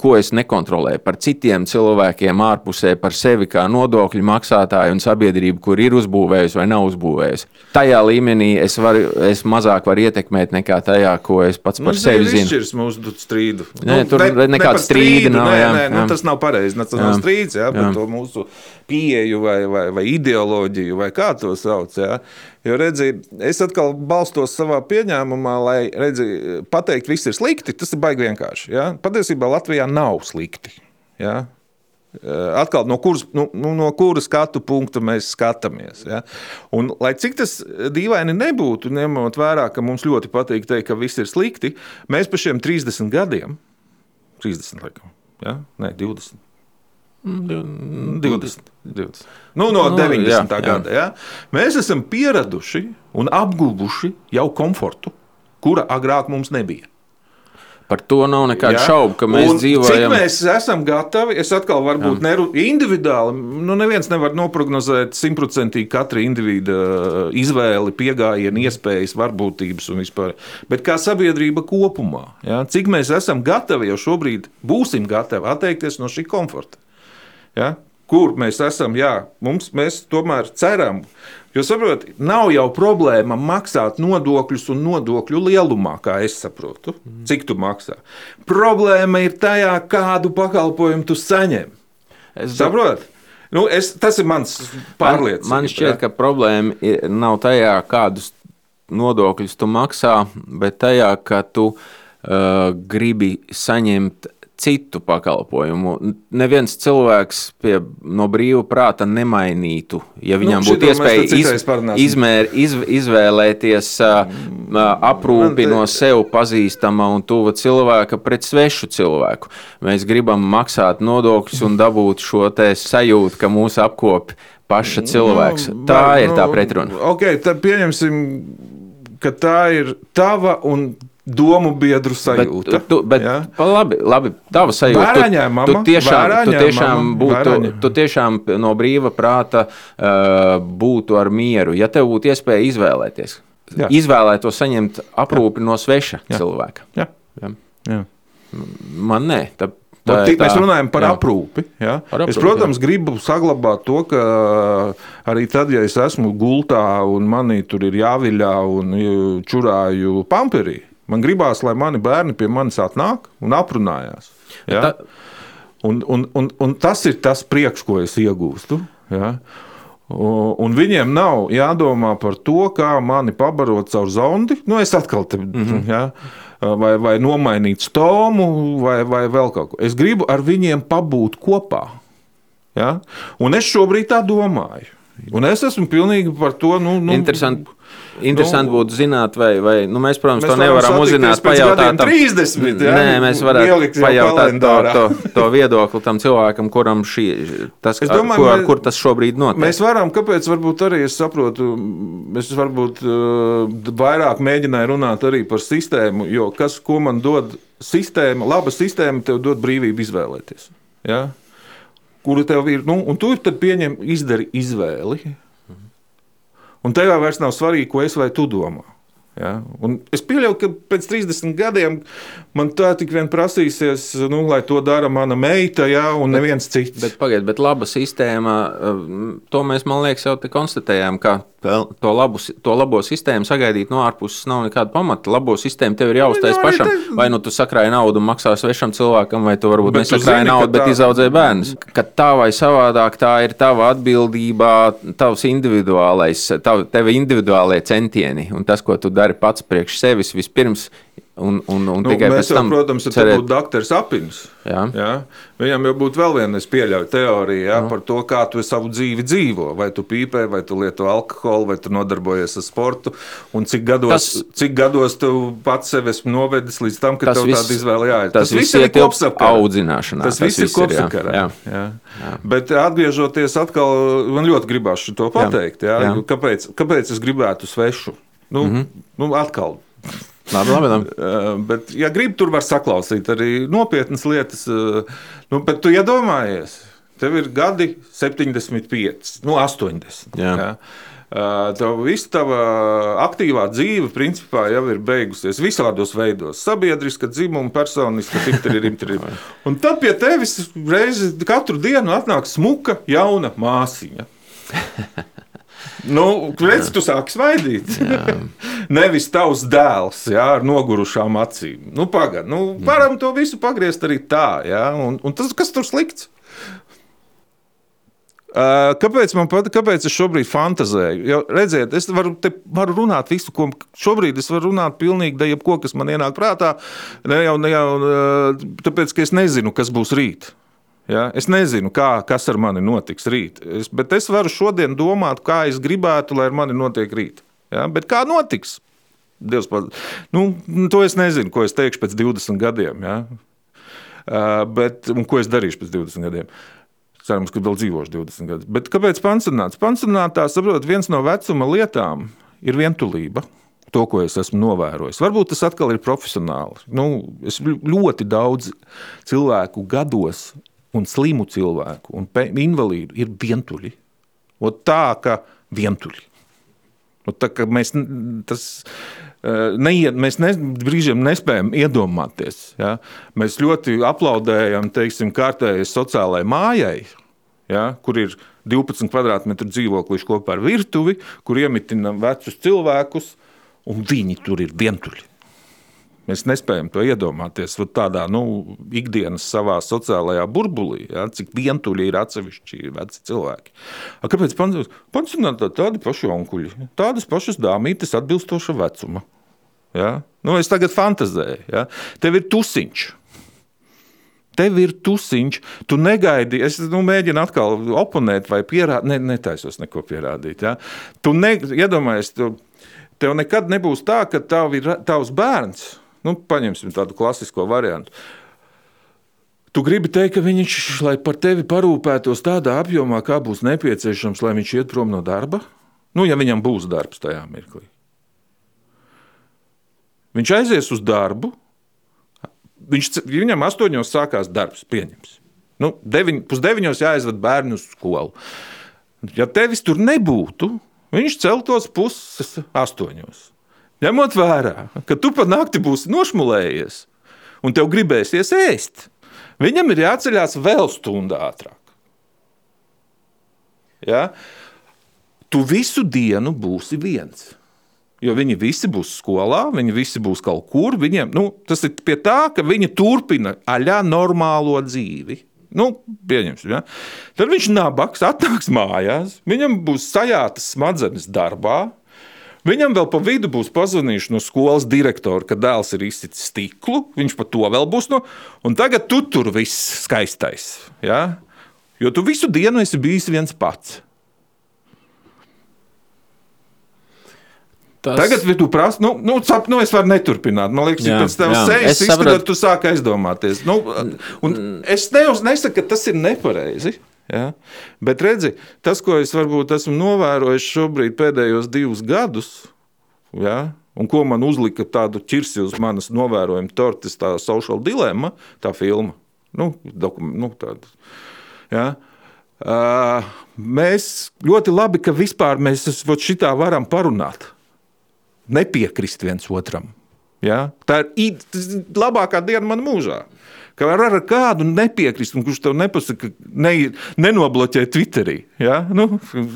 [SPEAKER 1] ko es nekontrolēju, par citiem cilvēkiem ārpusē, par sevi kā nodokļu maksātāju un sabiedrību, kur ir uzbūvējusi vai nav uzbūvējusi. Tajā līmenī es, varu, es mazāk varu ietekmēt nekā tajā, ko es pats par
[SPEAKER 2] Nu,
[SPEAKER 1] sevi
[SPEAKER 2] ir
[SPEAKER 1] zinu.
[SPEAKER 2] izšķirs mūsu strīdu.
[SPEAKER 1] Nē, tur nekāda
[SPEAKER 2] par
[SPEAKER 1] strīda nav,
[SPEAKER 2] Nē,
[SPEAKER 1] jā,
[SPEAKER 2] nē, nu,
[SPEAKER 1] jā.
[SPEAKER 2] tas nav pareizi. Tas nav
[SPEAKER 1] Jā.
[SPEAKER 2] strīds jā,
[SPEAKER 1] Jā.
[SPEAKER 2] par to mūsu pieeju vai, vai, vai ideoloģiju, vai kā to sauc. Jā. Jo, redzi, es atkal balstos savā pieņēmumā, lai redzi, pateikt, viss ir slikti. Tas ir baigi vienkārši. Jā. Patiesībā Latvijā nav slikti. Jā. Eh, Atkal no kuras, nu, nu, no kuras skatu punkta mēs skatāmies. Ja? Un, lai cik tas dīvaini nebūtu, ņemot vērā, ka mums ļoti patīk teikt, ka viss ir slikti, mēs pa šiem 30 gadiem, 30 laikam, ja? Nē, 20. 20. 20. Nu, no
[SPEAKER 1] Nu,
[SPEAKER 2] 90.
[SPEAKER 1] jā,
[SPEAKER 2] Jā,
[SPEAKER 1] jā.
[SPEAKER 2] gada. Ja? Mēs esam pieraduši un apguvuši jau komfortu, kura agrāk mums nebija.
[SPEAKER 1] Par to nav nekādu
[SPEAKER 2] Ja?
[SPEAKER 1] šaubu, ka mēs
[SPEAKER 2] Un Cik
[SPEAKER 1] dzīvojam.
[SPEAKER 2] mēs esam gatavi, es atkal varbūt neru, individuāli, nu neviens nevar noprognozēt simtprocentīgi katra individa uh, izvēli, pieejamību, iespējas, varbūtības un vispār. Bet kā sabiedrība kopumā, ja? cik mēs esam gatavi jau šobrīd, būsim gatavi atteikties no šī komforta. Ja? Kur mēs esam, jā, mums, mēs tomēr ceram. Jo, saprotiet, nav jau problēma maksāt nodokļus un nodokļu lielumā, kā es saprotu, cik tu maksā. Problēma ir tajā, kādu pakalpojumu tu saņem.
[SPEAKER 1] Es
[SPEAKER 2] Saprotiet? Nu, es, tas ir mans pārliecības.
[SPEAKER 1] Man šķiet, ka problēma ir, nav tajā, kādus nodokļus tu maksā, bet tajā, ka tu uh, gribi saņemt citu pakalpojumu. Neviens cilvēks pie, no brīva prāta nemainītu, ja viņam
[SPEAKER 2] šito
[SPEAKER 1] būtu iespēja
[SPEAKER 2] parunāsim.
[SPEAKER 1] izmēr, iz, izvēlēties uh, aprūpi no sev pazīstama un tuva cilvēka pret svešu cilvēku. Mēs gribam maksāt nodokļus un dabūt šo sajūtu, ka mūs apkopja paša cilvēks.
[SPEAKER 2] Nu,
[SPEAKER 1] Tā
[SPEAKER 2] vai-
[SPEAKER 1] ir tā pretruna.
[SPEAKER 2] Ok, tad pieņemsim, ka tā ir tava un domu biedru sajūta.
[SPEAKER 1] Bet, tu, bet
[SPEAKER 2] ja?
[SPEAKER 1] labi, labi, tava sajūta.
[SPEAKER 2] Vērā
[SPEAKER 1] Tu,
[SPEAKER 2] ņemama,
[SPEAKER 1] tu tiešām,
[SPEAKER 2] vērā
[SPEAKER 1] tu tiešām,
[SPEAKER 2] ņemama,
[SPEAKER 1] būtu,
[SPEAKER 2] ņemama.
[SPEAKER 1] tu tiešām no brīva prāta uh, būtu ar mieru, ja tev būtu iespēja izvēlēties.
[SPEAKER 2] Jā.
[SPEAKER 1] Izvēlētos saņemt aprūpi no sveša
[SPEAKER 2] Jā.
[SPEAKER 1] cilvēka.
[SPEAKER 2] Jā.
[SPEAKER 1] Jā.
[SPEAKER 2] Jā.
[SPEAKER 1] Man nē. Tā,
[SPEAKER 2] Tā,
[SPEAKER 1] tā,
[SPEAKER 2] mēs runājam par
[SPEAKER 1] jā.
[SPEAKER 2] aprūpi. Ja?
[SPEAKER 1] Par
[SPEAKER 2] es,
[SPEAKER 1] aprūpi,
[SPEAKER 2] protams, jā. gribu saglabāt to, ka arī tad, ja es esmu gultā un manī tur ir jāviļā un uh, čurāju pamperī, man gribās, lai mani bērni pie manis atnāk un aprunājās. Ja? Un, un, un, un tas ir tas priekš, ko es iegūstu. Ja? Un viņiem nav jādomā par to, kā mani pabarot caur zondi. Nu, es atkal te, mm -hmm. ja? vai, vai nomainīt stomu, vai, vai vēl kaut ko. Es gribu ar viņiem pabūt kopā. Ja? Un es šobrīd tā domāju. Un es esmu pilnīgi par to. Nu, nu,
[SPEAKER 1] Interesanti. Interesanti
[SPEAKER 2] Nu,
[SPEAKER 1] būtu zināt, vai, vai nu, mēs, protams,
[SPEAKER 2] Mēs
[SPEAKER 1] to
[SPEAKER 2] varam
[SPEAKER 1] nevaram uzzināt. Pajautāt,
[SPEAKER 2] gadiem
[SPEAKER 1] tam-
[SPEAKER 2] 30, ja?
[SPEAKER 1] Nē, mēs varētu pajautāt to, to, to viedokli tam cilvēkam, kuram šī, tas,
[SPEAKER 2] Es
[SPEAKER 1] ar,
[SPEAKER 2] domāju,
[SPEAKER 1] ko, ar
[SPEAKER 2] mēs-
[SPEAKER 1] kur tas šobrīd notiek.
[SPEAKER 2] Mēs varam, kāpēc varbūt arī es saprotu, es varbūt uh, vairāk mēģināju runāt arī par sistēmu, jo kas, ko man dod sistēma, laba sistēma, tev dod brīvību izvēlēties. Ja? Kuru tev ir, nu, un tu tad pieņem, izdari izvēli. Un tev jau vairs nav svarīgi, ko es vai tu domā. Ja? Un es pieļauju, ka pēc 30 gadiem man tā tik vien prasīsies, nu, lai to dara mana meita, ja, un neviens cits.
[SPEAKER 1] Bet, pagaid, bet laba sistēma, eh, to mēs, man liekas, jau konstatējām, ka to, labu, to labo sistēmu sagaidīt no ārpuses nav nekāda pamata. Labo sistēmu tev ir jāuztais
[SPEAKER 2] Nu,
[SPEAKER 1] pašam.
[SPEAKER 2] te-
[SPEAKER 1] Vai nu tu sakrāji naudu un maksā svešam cilvēkam, vai tu varbūt
[SPEAKER 2] Bet
[SPEAKER 1] nesakrāji naudu, bet
[SPEAKER 2] tā-
[SPEAKER 1] izaudzēji bērnus. Ka tā vai savādāk tā ir tava atbildība, tavs individuālais, tav, tevi individuālie centieni un tas, ko tu dari pats priekš sevis vispirms. Un, un, un
[SPEAKER 2] Nu, mēs jau,
[SPEAKER 1] tam,
[SPEAKER 2] protams, ja
[SPEAKER 1] cerēt-
[SPEAKER 2] būtu doktors Apins.
[SPEAKER 1] Jā.
[SPEAKER 2] Jā. Viņam jau būtu vēl viena, es pieļauju, teorija jā, par to, kā tu savu dzīvi dzīvo. Vai tu pīpē, vai tu lieto alkoholu, vai tu nodarbojies ar sportu. Un cik gados,
[SPEAKER 1] Tas-
[SPEAKER 2] tas, cik gados tu pats sevi esi novedis līdz tam, ka
[SPEAKER 1] Tas
[SPEAKER 2] tev
[SPEAKER 1] viss-
[SPEAKER 2] tāda izvēle jāiet.
[SPEAKER 1] tas viss
[SPEAKER 2] ir kopsakarā.
[SPEAKER 1] audzināšanā.
[SPEAKER 2] Tas viss ir kopsakarā.
[SPEAKER 1] Jā.
[SPEAKER 2] Jā. Jā. Bet atgriežoties atkal, man ļoti gribās to pateikt. Jā.
[SPEAKER 1] Jā.
[SPEAKER 2] Jā. Kāpēc, kāpēc es gribētu svešu? Nu, mm -hmm. nu, atkal,
[SPEAKER 1] Labi, labi, labi.
[SPEAKER 2] Uh, bet, ja gribi, tur var saklausīt arī nopietnas lietas. Nu, bet tu iedomājies, tev ir gadi 75, nu 80.
[SPEAKER 1] Jā.
[SPEAKER 2] Jā. Tev viss tava aktīvā dzīve, principā, jau ir beigusies visādos veidos. Sabiedriska, dzimuma, personiska, rimtri. Un tad pie tevis reizi katru dienu atnāk smuka, jauna māsiņa. Nu, redz, tu sāki svaidīt. Nevis tavs dēls jā, ar nogurušām acīm. Nu, Pagaidām, nu, varam to visu pagriezt arī tā. Jā, un, un tas, kas tur slikts? Kāpēc man patīk, kāpēc es šobrīd fantāzēju? Jo, redziet, es varu, varu runāt visu, ko šobrīd es varu runāt pilnīgi da jebko, kas man ienāk prātā. Ne jau, ne jau tāpēc, ka es nezinu, kas būs rīt. Ja? Es nezinu, kā, kas ar mani notiks rīt. Es, bet es varu šodien domāt, kā es gribētu, lai ar mani notiek rīt. Ja? Bet kā notiks? Dievs, nu, to es nezinu, ko es teikšu pēc 20 gadiem. Ja? Uh, bet, un ko es darīšu pēc 20 gadiem? Cerams, ka vēl dzīvošu 20 gadus. Bet kāpēc pansionāts? Pansionātā, saprotiet, viens no vecuma lietām ir vientulība. To, ko es esmu novērojis. Varbūt tas atkal ir profesionāli. Nu, es ļoti daudz cilvēku gados, un slimu cilvēku, un invalīdu ir vientuļi. Ot tā, ka vientuļi. Un tā, ka mēs, tas, eh, neiet, mēs ne, brīžiem nespējam iedomāties. Ja? Mēs ļoti aplaudējam teiksim, kārtējai sociālajai mājai, ja? kur ir 12 kvadrātmetru dzīvoklis kopā ar virtuvi, kur iemitinām vecus cilvēkus, un viņi tur ir vientuļi. Mēs nespējam to iedomāties tādā nu, ikdienas savā sociālajā burbulī, ja, cik vientuļi ir atsevišķi veci cilvēki. A, kāpēc pansionātā tādi paši onkuļi, tādas pašas dāmītes atbilstoša vecuma? Ja? Nu, es tagad fantazēju, ja? tev ir tusiņš. Tev ir tusiņš, tu negaidi. Es nu, mēģinu atkal oponēt vai pierādīt. Ne, netaisos neko pierādīt. Ja? Tu ne, iedomājies, tu, tev nekad nebūs tā, ka tav ir tavs bērns. Nu, paņemsim tādu klasisko variantu. Tu gribi teikt, ka viņš, lai par tevi parūpētos tādā apjomā, kā būs nepieciešams, lai viņš iet prom no darba? Nu, ja viņam būs darbs tajā mirklī. Viņš aizies uz darbu, viņš, viņam astoņos sākās darbs, pieņems. Nu, deviņ, pusdeviņos jāaizved bērnu uz skolu. Ja tevis tur nebūtu, viņš celtos puses astoņos. Ņemot vērā, ka tu pa nakti būsi nošmulējies un tev gribēsies ēst, viņam ir jāceļās vēl stundu ātrāk. Ja? Tu visu dienu būsi viens. Jo viņi visi būs skolā, viņi visi būs kaut kur. Viņiem, nu, tas ir pie tā, ka viņi turpina aļā normālo dzīvi. Nu, pieņemsim, ja? Tad viņš nabaks, atnāks mājās, viņam būs sajātas smadzenes darbā. Viņam vēl pa vidu būs pazvanījuši no skolas direktora, ka dēls ir izsitis stiklu. Viņš par to vēl būs. No, un tagad tu tur viss skaistais. Ja? Jo tu visu dienu esi bijis viens pats.
[SPEAKER 1] Tas...
[SPEAKER 2] Tagad, ja tu prasi, nu, nu, sap, nu, es varu neturpināt. Man liekas,
[SPEAKER 1] Jā,
[SPEAKER 2] pēc tam sejas izskatot, tu sāk aizdomāties. Nu, es neuz, nesaku, ka tas ir nepareizi. Ja? Bet redzi, tas, ko es varbūt esmu novērojis šobrīd pēdējos divus gadus, ja? un ko man uzlika tādu ķirsi uz manas novērojuma tortes, tā social dilemma, tā filma. Nu, dokum, nu, tāda, ja? uh, mēs ļoti labi, ka vispār mēs šitā varam parunāt nepiekrist viens otram. Ja? Tā ir labākā diena manā mūžā. Ka var ar kādu nepiekrist, un kurš tev nepasaka, ne, nenobloķē Twitterī. Ja? Nu,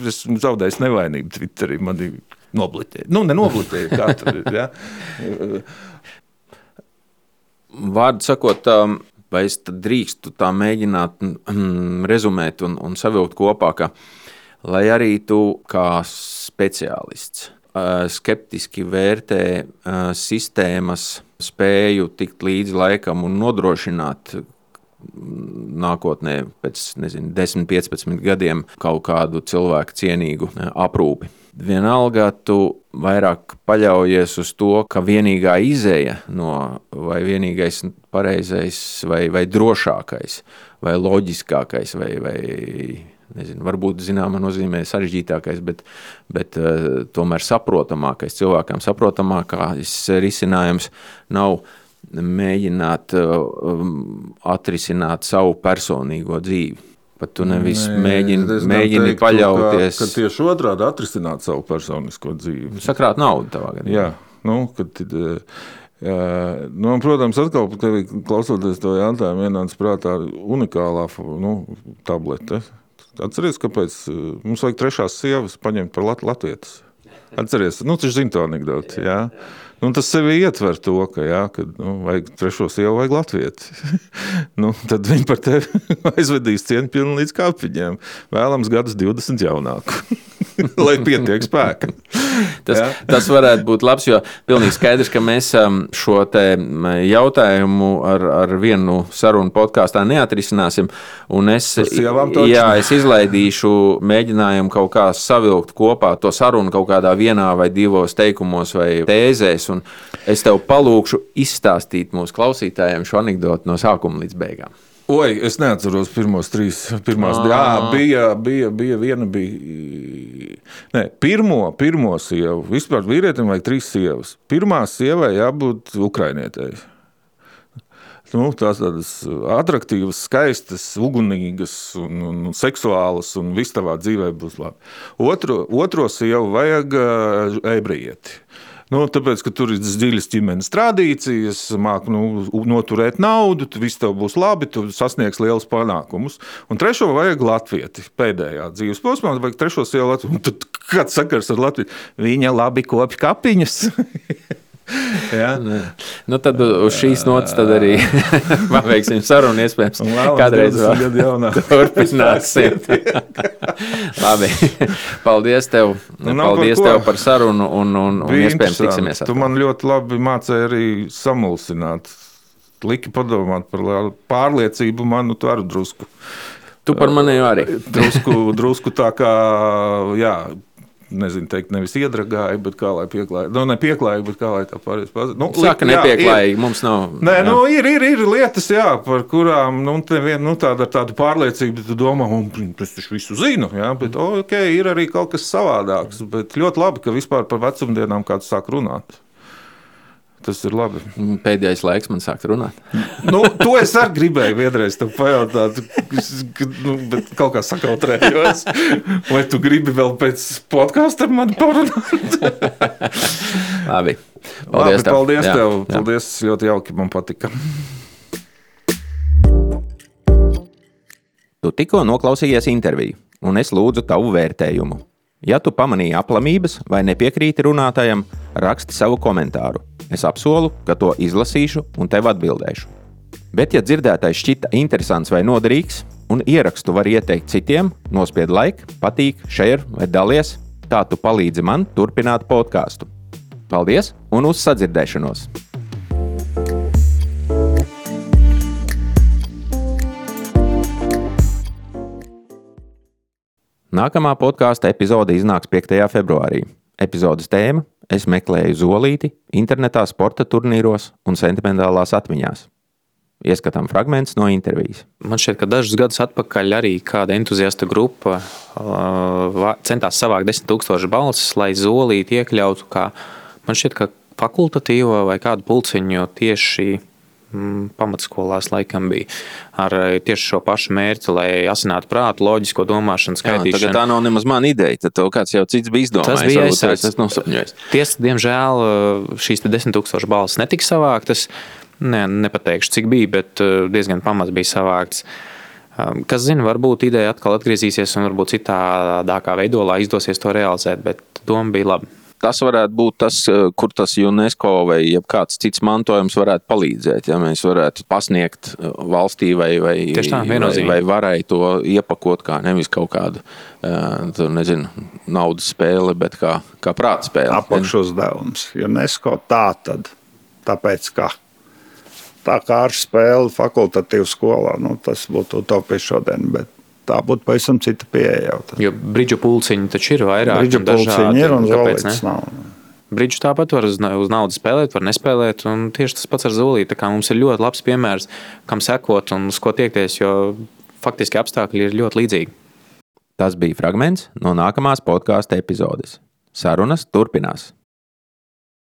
[SPEAKER 2] es zaudēju nevainību Twitterī. Man ir nobloķēta. Nu, nenobloķēja. Kā tur ir? Ja?
[SPEAKER 1] Vārdu sakot, um, vai es drīkstu tā mēģināt mm, rezumēt un, un savilkt kopā, ka lai arī tu kā speciālists skeptiski vērtē sistēmas spēju tikt līdzi laikam un nodrošināt nākotnē, pēc nezinu, 10, 15 gadiem, kaut kādu cilvēku cienīgu aprūpi. Vienalga, tu vairāk paļaujies uz to, ka vienīgā izēja no vai vienīgais pareizais vai, vai drošākais vai loģiskākais vai, vai nezinu, varbūt zināmā nozīmē sarežģītākais, bet, bet uh, tomēr saprotamākais, cilvēkam saprotamākais risinājums nav mēģināt uh, atrisināt savu personīgo dzīvi. Pat tu nevis Nē, mēģini, mēģini teiktu, paļauties.
[SPEAKER 2] Ka, ka tieši otrādi atrisināt savu personisko dzīvi.
[SPEAKER 1] Sakrāt naudu tavā gadījumā. Jā,
[SPEAKER 2] nu, kad, jā, nu, protams, atkal klausoties to jautājumu, ienāca prātā unikālā nu, tablete. Atceries, kāpēc mums vajag trešās sievas paņemt par lat latvietas? Atceries, nu, tas zina to anekdoti, jā. jā. Nu, tas sevi ietver to, ka, jā, kad nu, vajag trešo sievu, vajag latvieti. nu, tad viņi par tevi aizvedīs cieņpilni līdz kāpiņiem. Vēlams gadus 20 jaunāku. lai pietiek spēka.
[SPEAKER 1] tas, ja? tas varētu būt labs, jo pilnīgi skaidrs, ka mēs um, šo jautājumu ar, ar vienu sarunu podkāstā neatrisināsim. Es, jā, es izlaidīšu mēģinājumu kaut kā savilkt kopā to sarunu kaut kādā vienā vai divos teikumos vai tēzēs. Es tev palūkšu izstāstīt mūsu klausītājiem šo anekdoti no sākuma līdz beigām.
[SPEAKER 2] Oi, es neatceros pirmos trīs. Pirmās, jā, bija, bija, bija viena. Bija, ne, pirmo, pirmo sievu. Vispār vīrietim vajag trīs sievas. Pirmā sievai jābūt ukrainietei. Nu, tās tādas attraktīvas, skaistas, ugunīgas un, un, un seksuālas, un viss tavā dzīvē būs labi. Otro, otro sievu vajag uh, ebrejieti. Nu, tāpēc, ka tur ir dziļas ģimenes tradīcijas, māca nu, noturēt naudu, viss tev būs labi, tu sasniegs liels panākumus. Un trešo vajag latvieti pēdējā dzīves posmā, vajag trešo sievu Latviju. Tad kāds sakars ar Latviju? Viņa labi kopja kapiņas.
[SPEAKER 1] Ja? Nu, tad uz šīs nots arī pabeigsim sarunu. Iespējams, kādreiz vēl turpināsim. Labi. Paldies tev. Nu, Paldies par tev par sarunu un, un, un iespējams tiksimies.
[SPEAKER 2] Tu man ļoti labi mācēji arī samulsināt. Liki padomāt par pārliecību manu tvaru drusku.
[SPEAKER 1] Tu par mani arī.
[SPEAKER 2] drusku, drusku tā kā, jā, nezinu, teikt, nevis iedragāja, bet kā lai pieklājīgi. Nu, ne pieklājīgi, bet kā lai tā pārējais pazūd.
[SPEAKER 1] Nu, Saka, nepieklājīgi, mums nav.
[SPEAKER 2] Nē, jā. nu, ir, ir, ir lietas, jā, par kurām nu, vien, nu, tāda, tāda pārliecība, tu domā, un es taču visu zinu, jā, bet ok, ir arī kaut kas savādāks. Bet ļoti labi, ka vispār par vecumdienām kāds sāk runāt. Tas ir labi.
[SPEAKER 1] Pēdējais laiks man sāk runāt.
[SPEAKER 2] nu, to es arī gribēju vienreiz pajautāt, nu, bet kaut kā sakautrējos. Vai tu gribi vēl pēc podkāsta ar mani parunāt?
[SPEAKER 1] labi.
[SPEAKER 2] Paldies, labi, tev. paldies jā, tev. Jā. Paldies, ļoti jauki, man patika.
[SPEAKER 1] Tu tikko noklausījies interviju, un es lūdzu tavu vērtējumu. Ja tu pamanīji aplamības vai nepiekrīti runātājam, raksti savu komentāru. Es apsolu, ka to izlasīšu un tev atbildēšu. Bet, ja dzirdētais šķita interesants vai noderīgs, un ierakstu var ieteikt citiem, nospied laiku, patīk, share vai dalies, tā tu palīdzi man turpināt podkāstu. Paldies un uz sadzirdēšanos! Nākamā podkāstu epizode iznāks 5. februārī. Epizodes tēma - es meklēju zolīti internetā, sporta turnīros un sentimentālās atmiņās. Ieskatām fragment no intervijas.
[SPEAKER 3] Man šķiet, ka dažus gadus atpakaļ arī kāda entuziasta grupa uh, centās savākt 10,000 balsis, lai zolīti iekļautu kā man šķiet, ka fakultatīvo vai kādu pulciņu tieši pamatskolās laikam bija ar eh, tieši šo pašu mērķi, lai asinātu prātu, loģisko domāšanu, skaitīšanu.
[SPEAKER 1] Jā, tā nav nemaz mana ideja, tad to kāds jau cits bija izdomājis.
[SPEAKER 3] Tas bija aizsācis. Tas nosapņojis. Tiesa, diemžēl eh, šīs desmit tūkstoši balss netika savāktas. Ne, nepateikšu, cik bija, bet eh, diezgan pamats bija savākts. Um, kas zina, varbūt ideja atkal atgriezīsies un varbūt citādākā veidolā izdosies to realizēt, bet doma bija laba.
[SPEAKER 1] Tas varētu būt tas, eh, kur tas UNESCO vai kāds cits mantojums varētu palīdzēt. Ja mēs varētu pasniegt eh, valstī vai, vai,
[SPEAKER 3] tā,
[SPEAKER 1] vai, vai varēja to iepakot kā nevis kaut kādu eh, tur, nezinu, naudas spēli, bet kā, kā prāta spēli.
[SPEAKER 4] apakšuzdevums. UNESCO tā tad, tāpēc ka tā kā ar spēli fakultatīvu skolā, nu, tas būtu utopija šodien, bet tā būtu pavisam cita pieeja.
[SPEAKER 3] Jo brīdžu pulciņi taču ir vairāk.
[SPEAKER 4] Brīdžu pulciņi ir un
[SPEAKER 3] kāpēc
[SPEAKER 4] zolītes
[SPEAKER 3] ne?
[SPEAKER 4] nav.
[SPEAKER 3] Brīdžu tāpat var uz, uz naudas spēlēt, var nespēlēt. un Tieši tas pats ar zolīti. Mums ir ļoti labs piemērs, kam sekot un uz ko tiekties, jo faktiski apstākļi ir ļoti līdzīgi.
[SPEAKER 1] Tas bija fragments no nākamās podkāstu epizodes. Sarunas turpinās.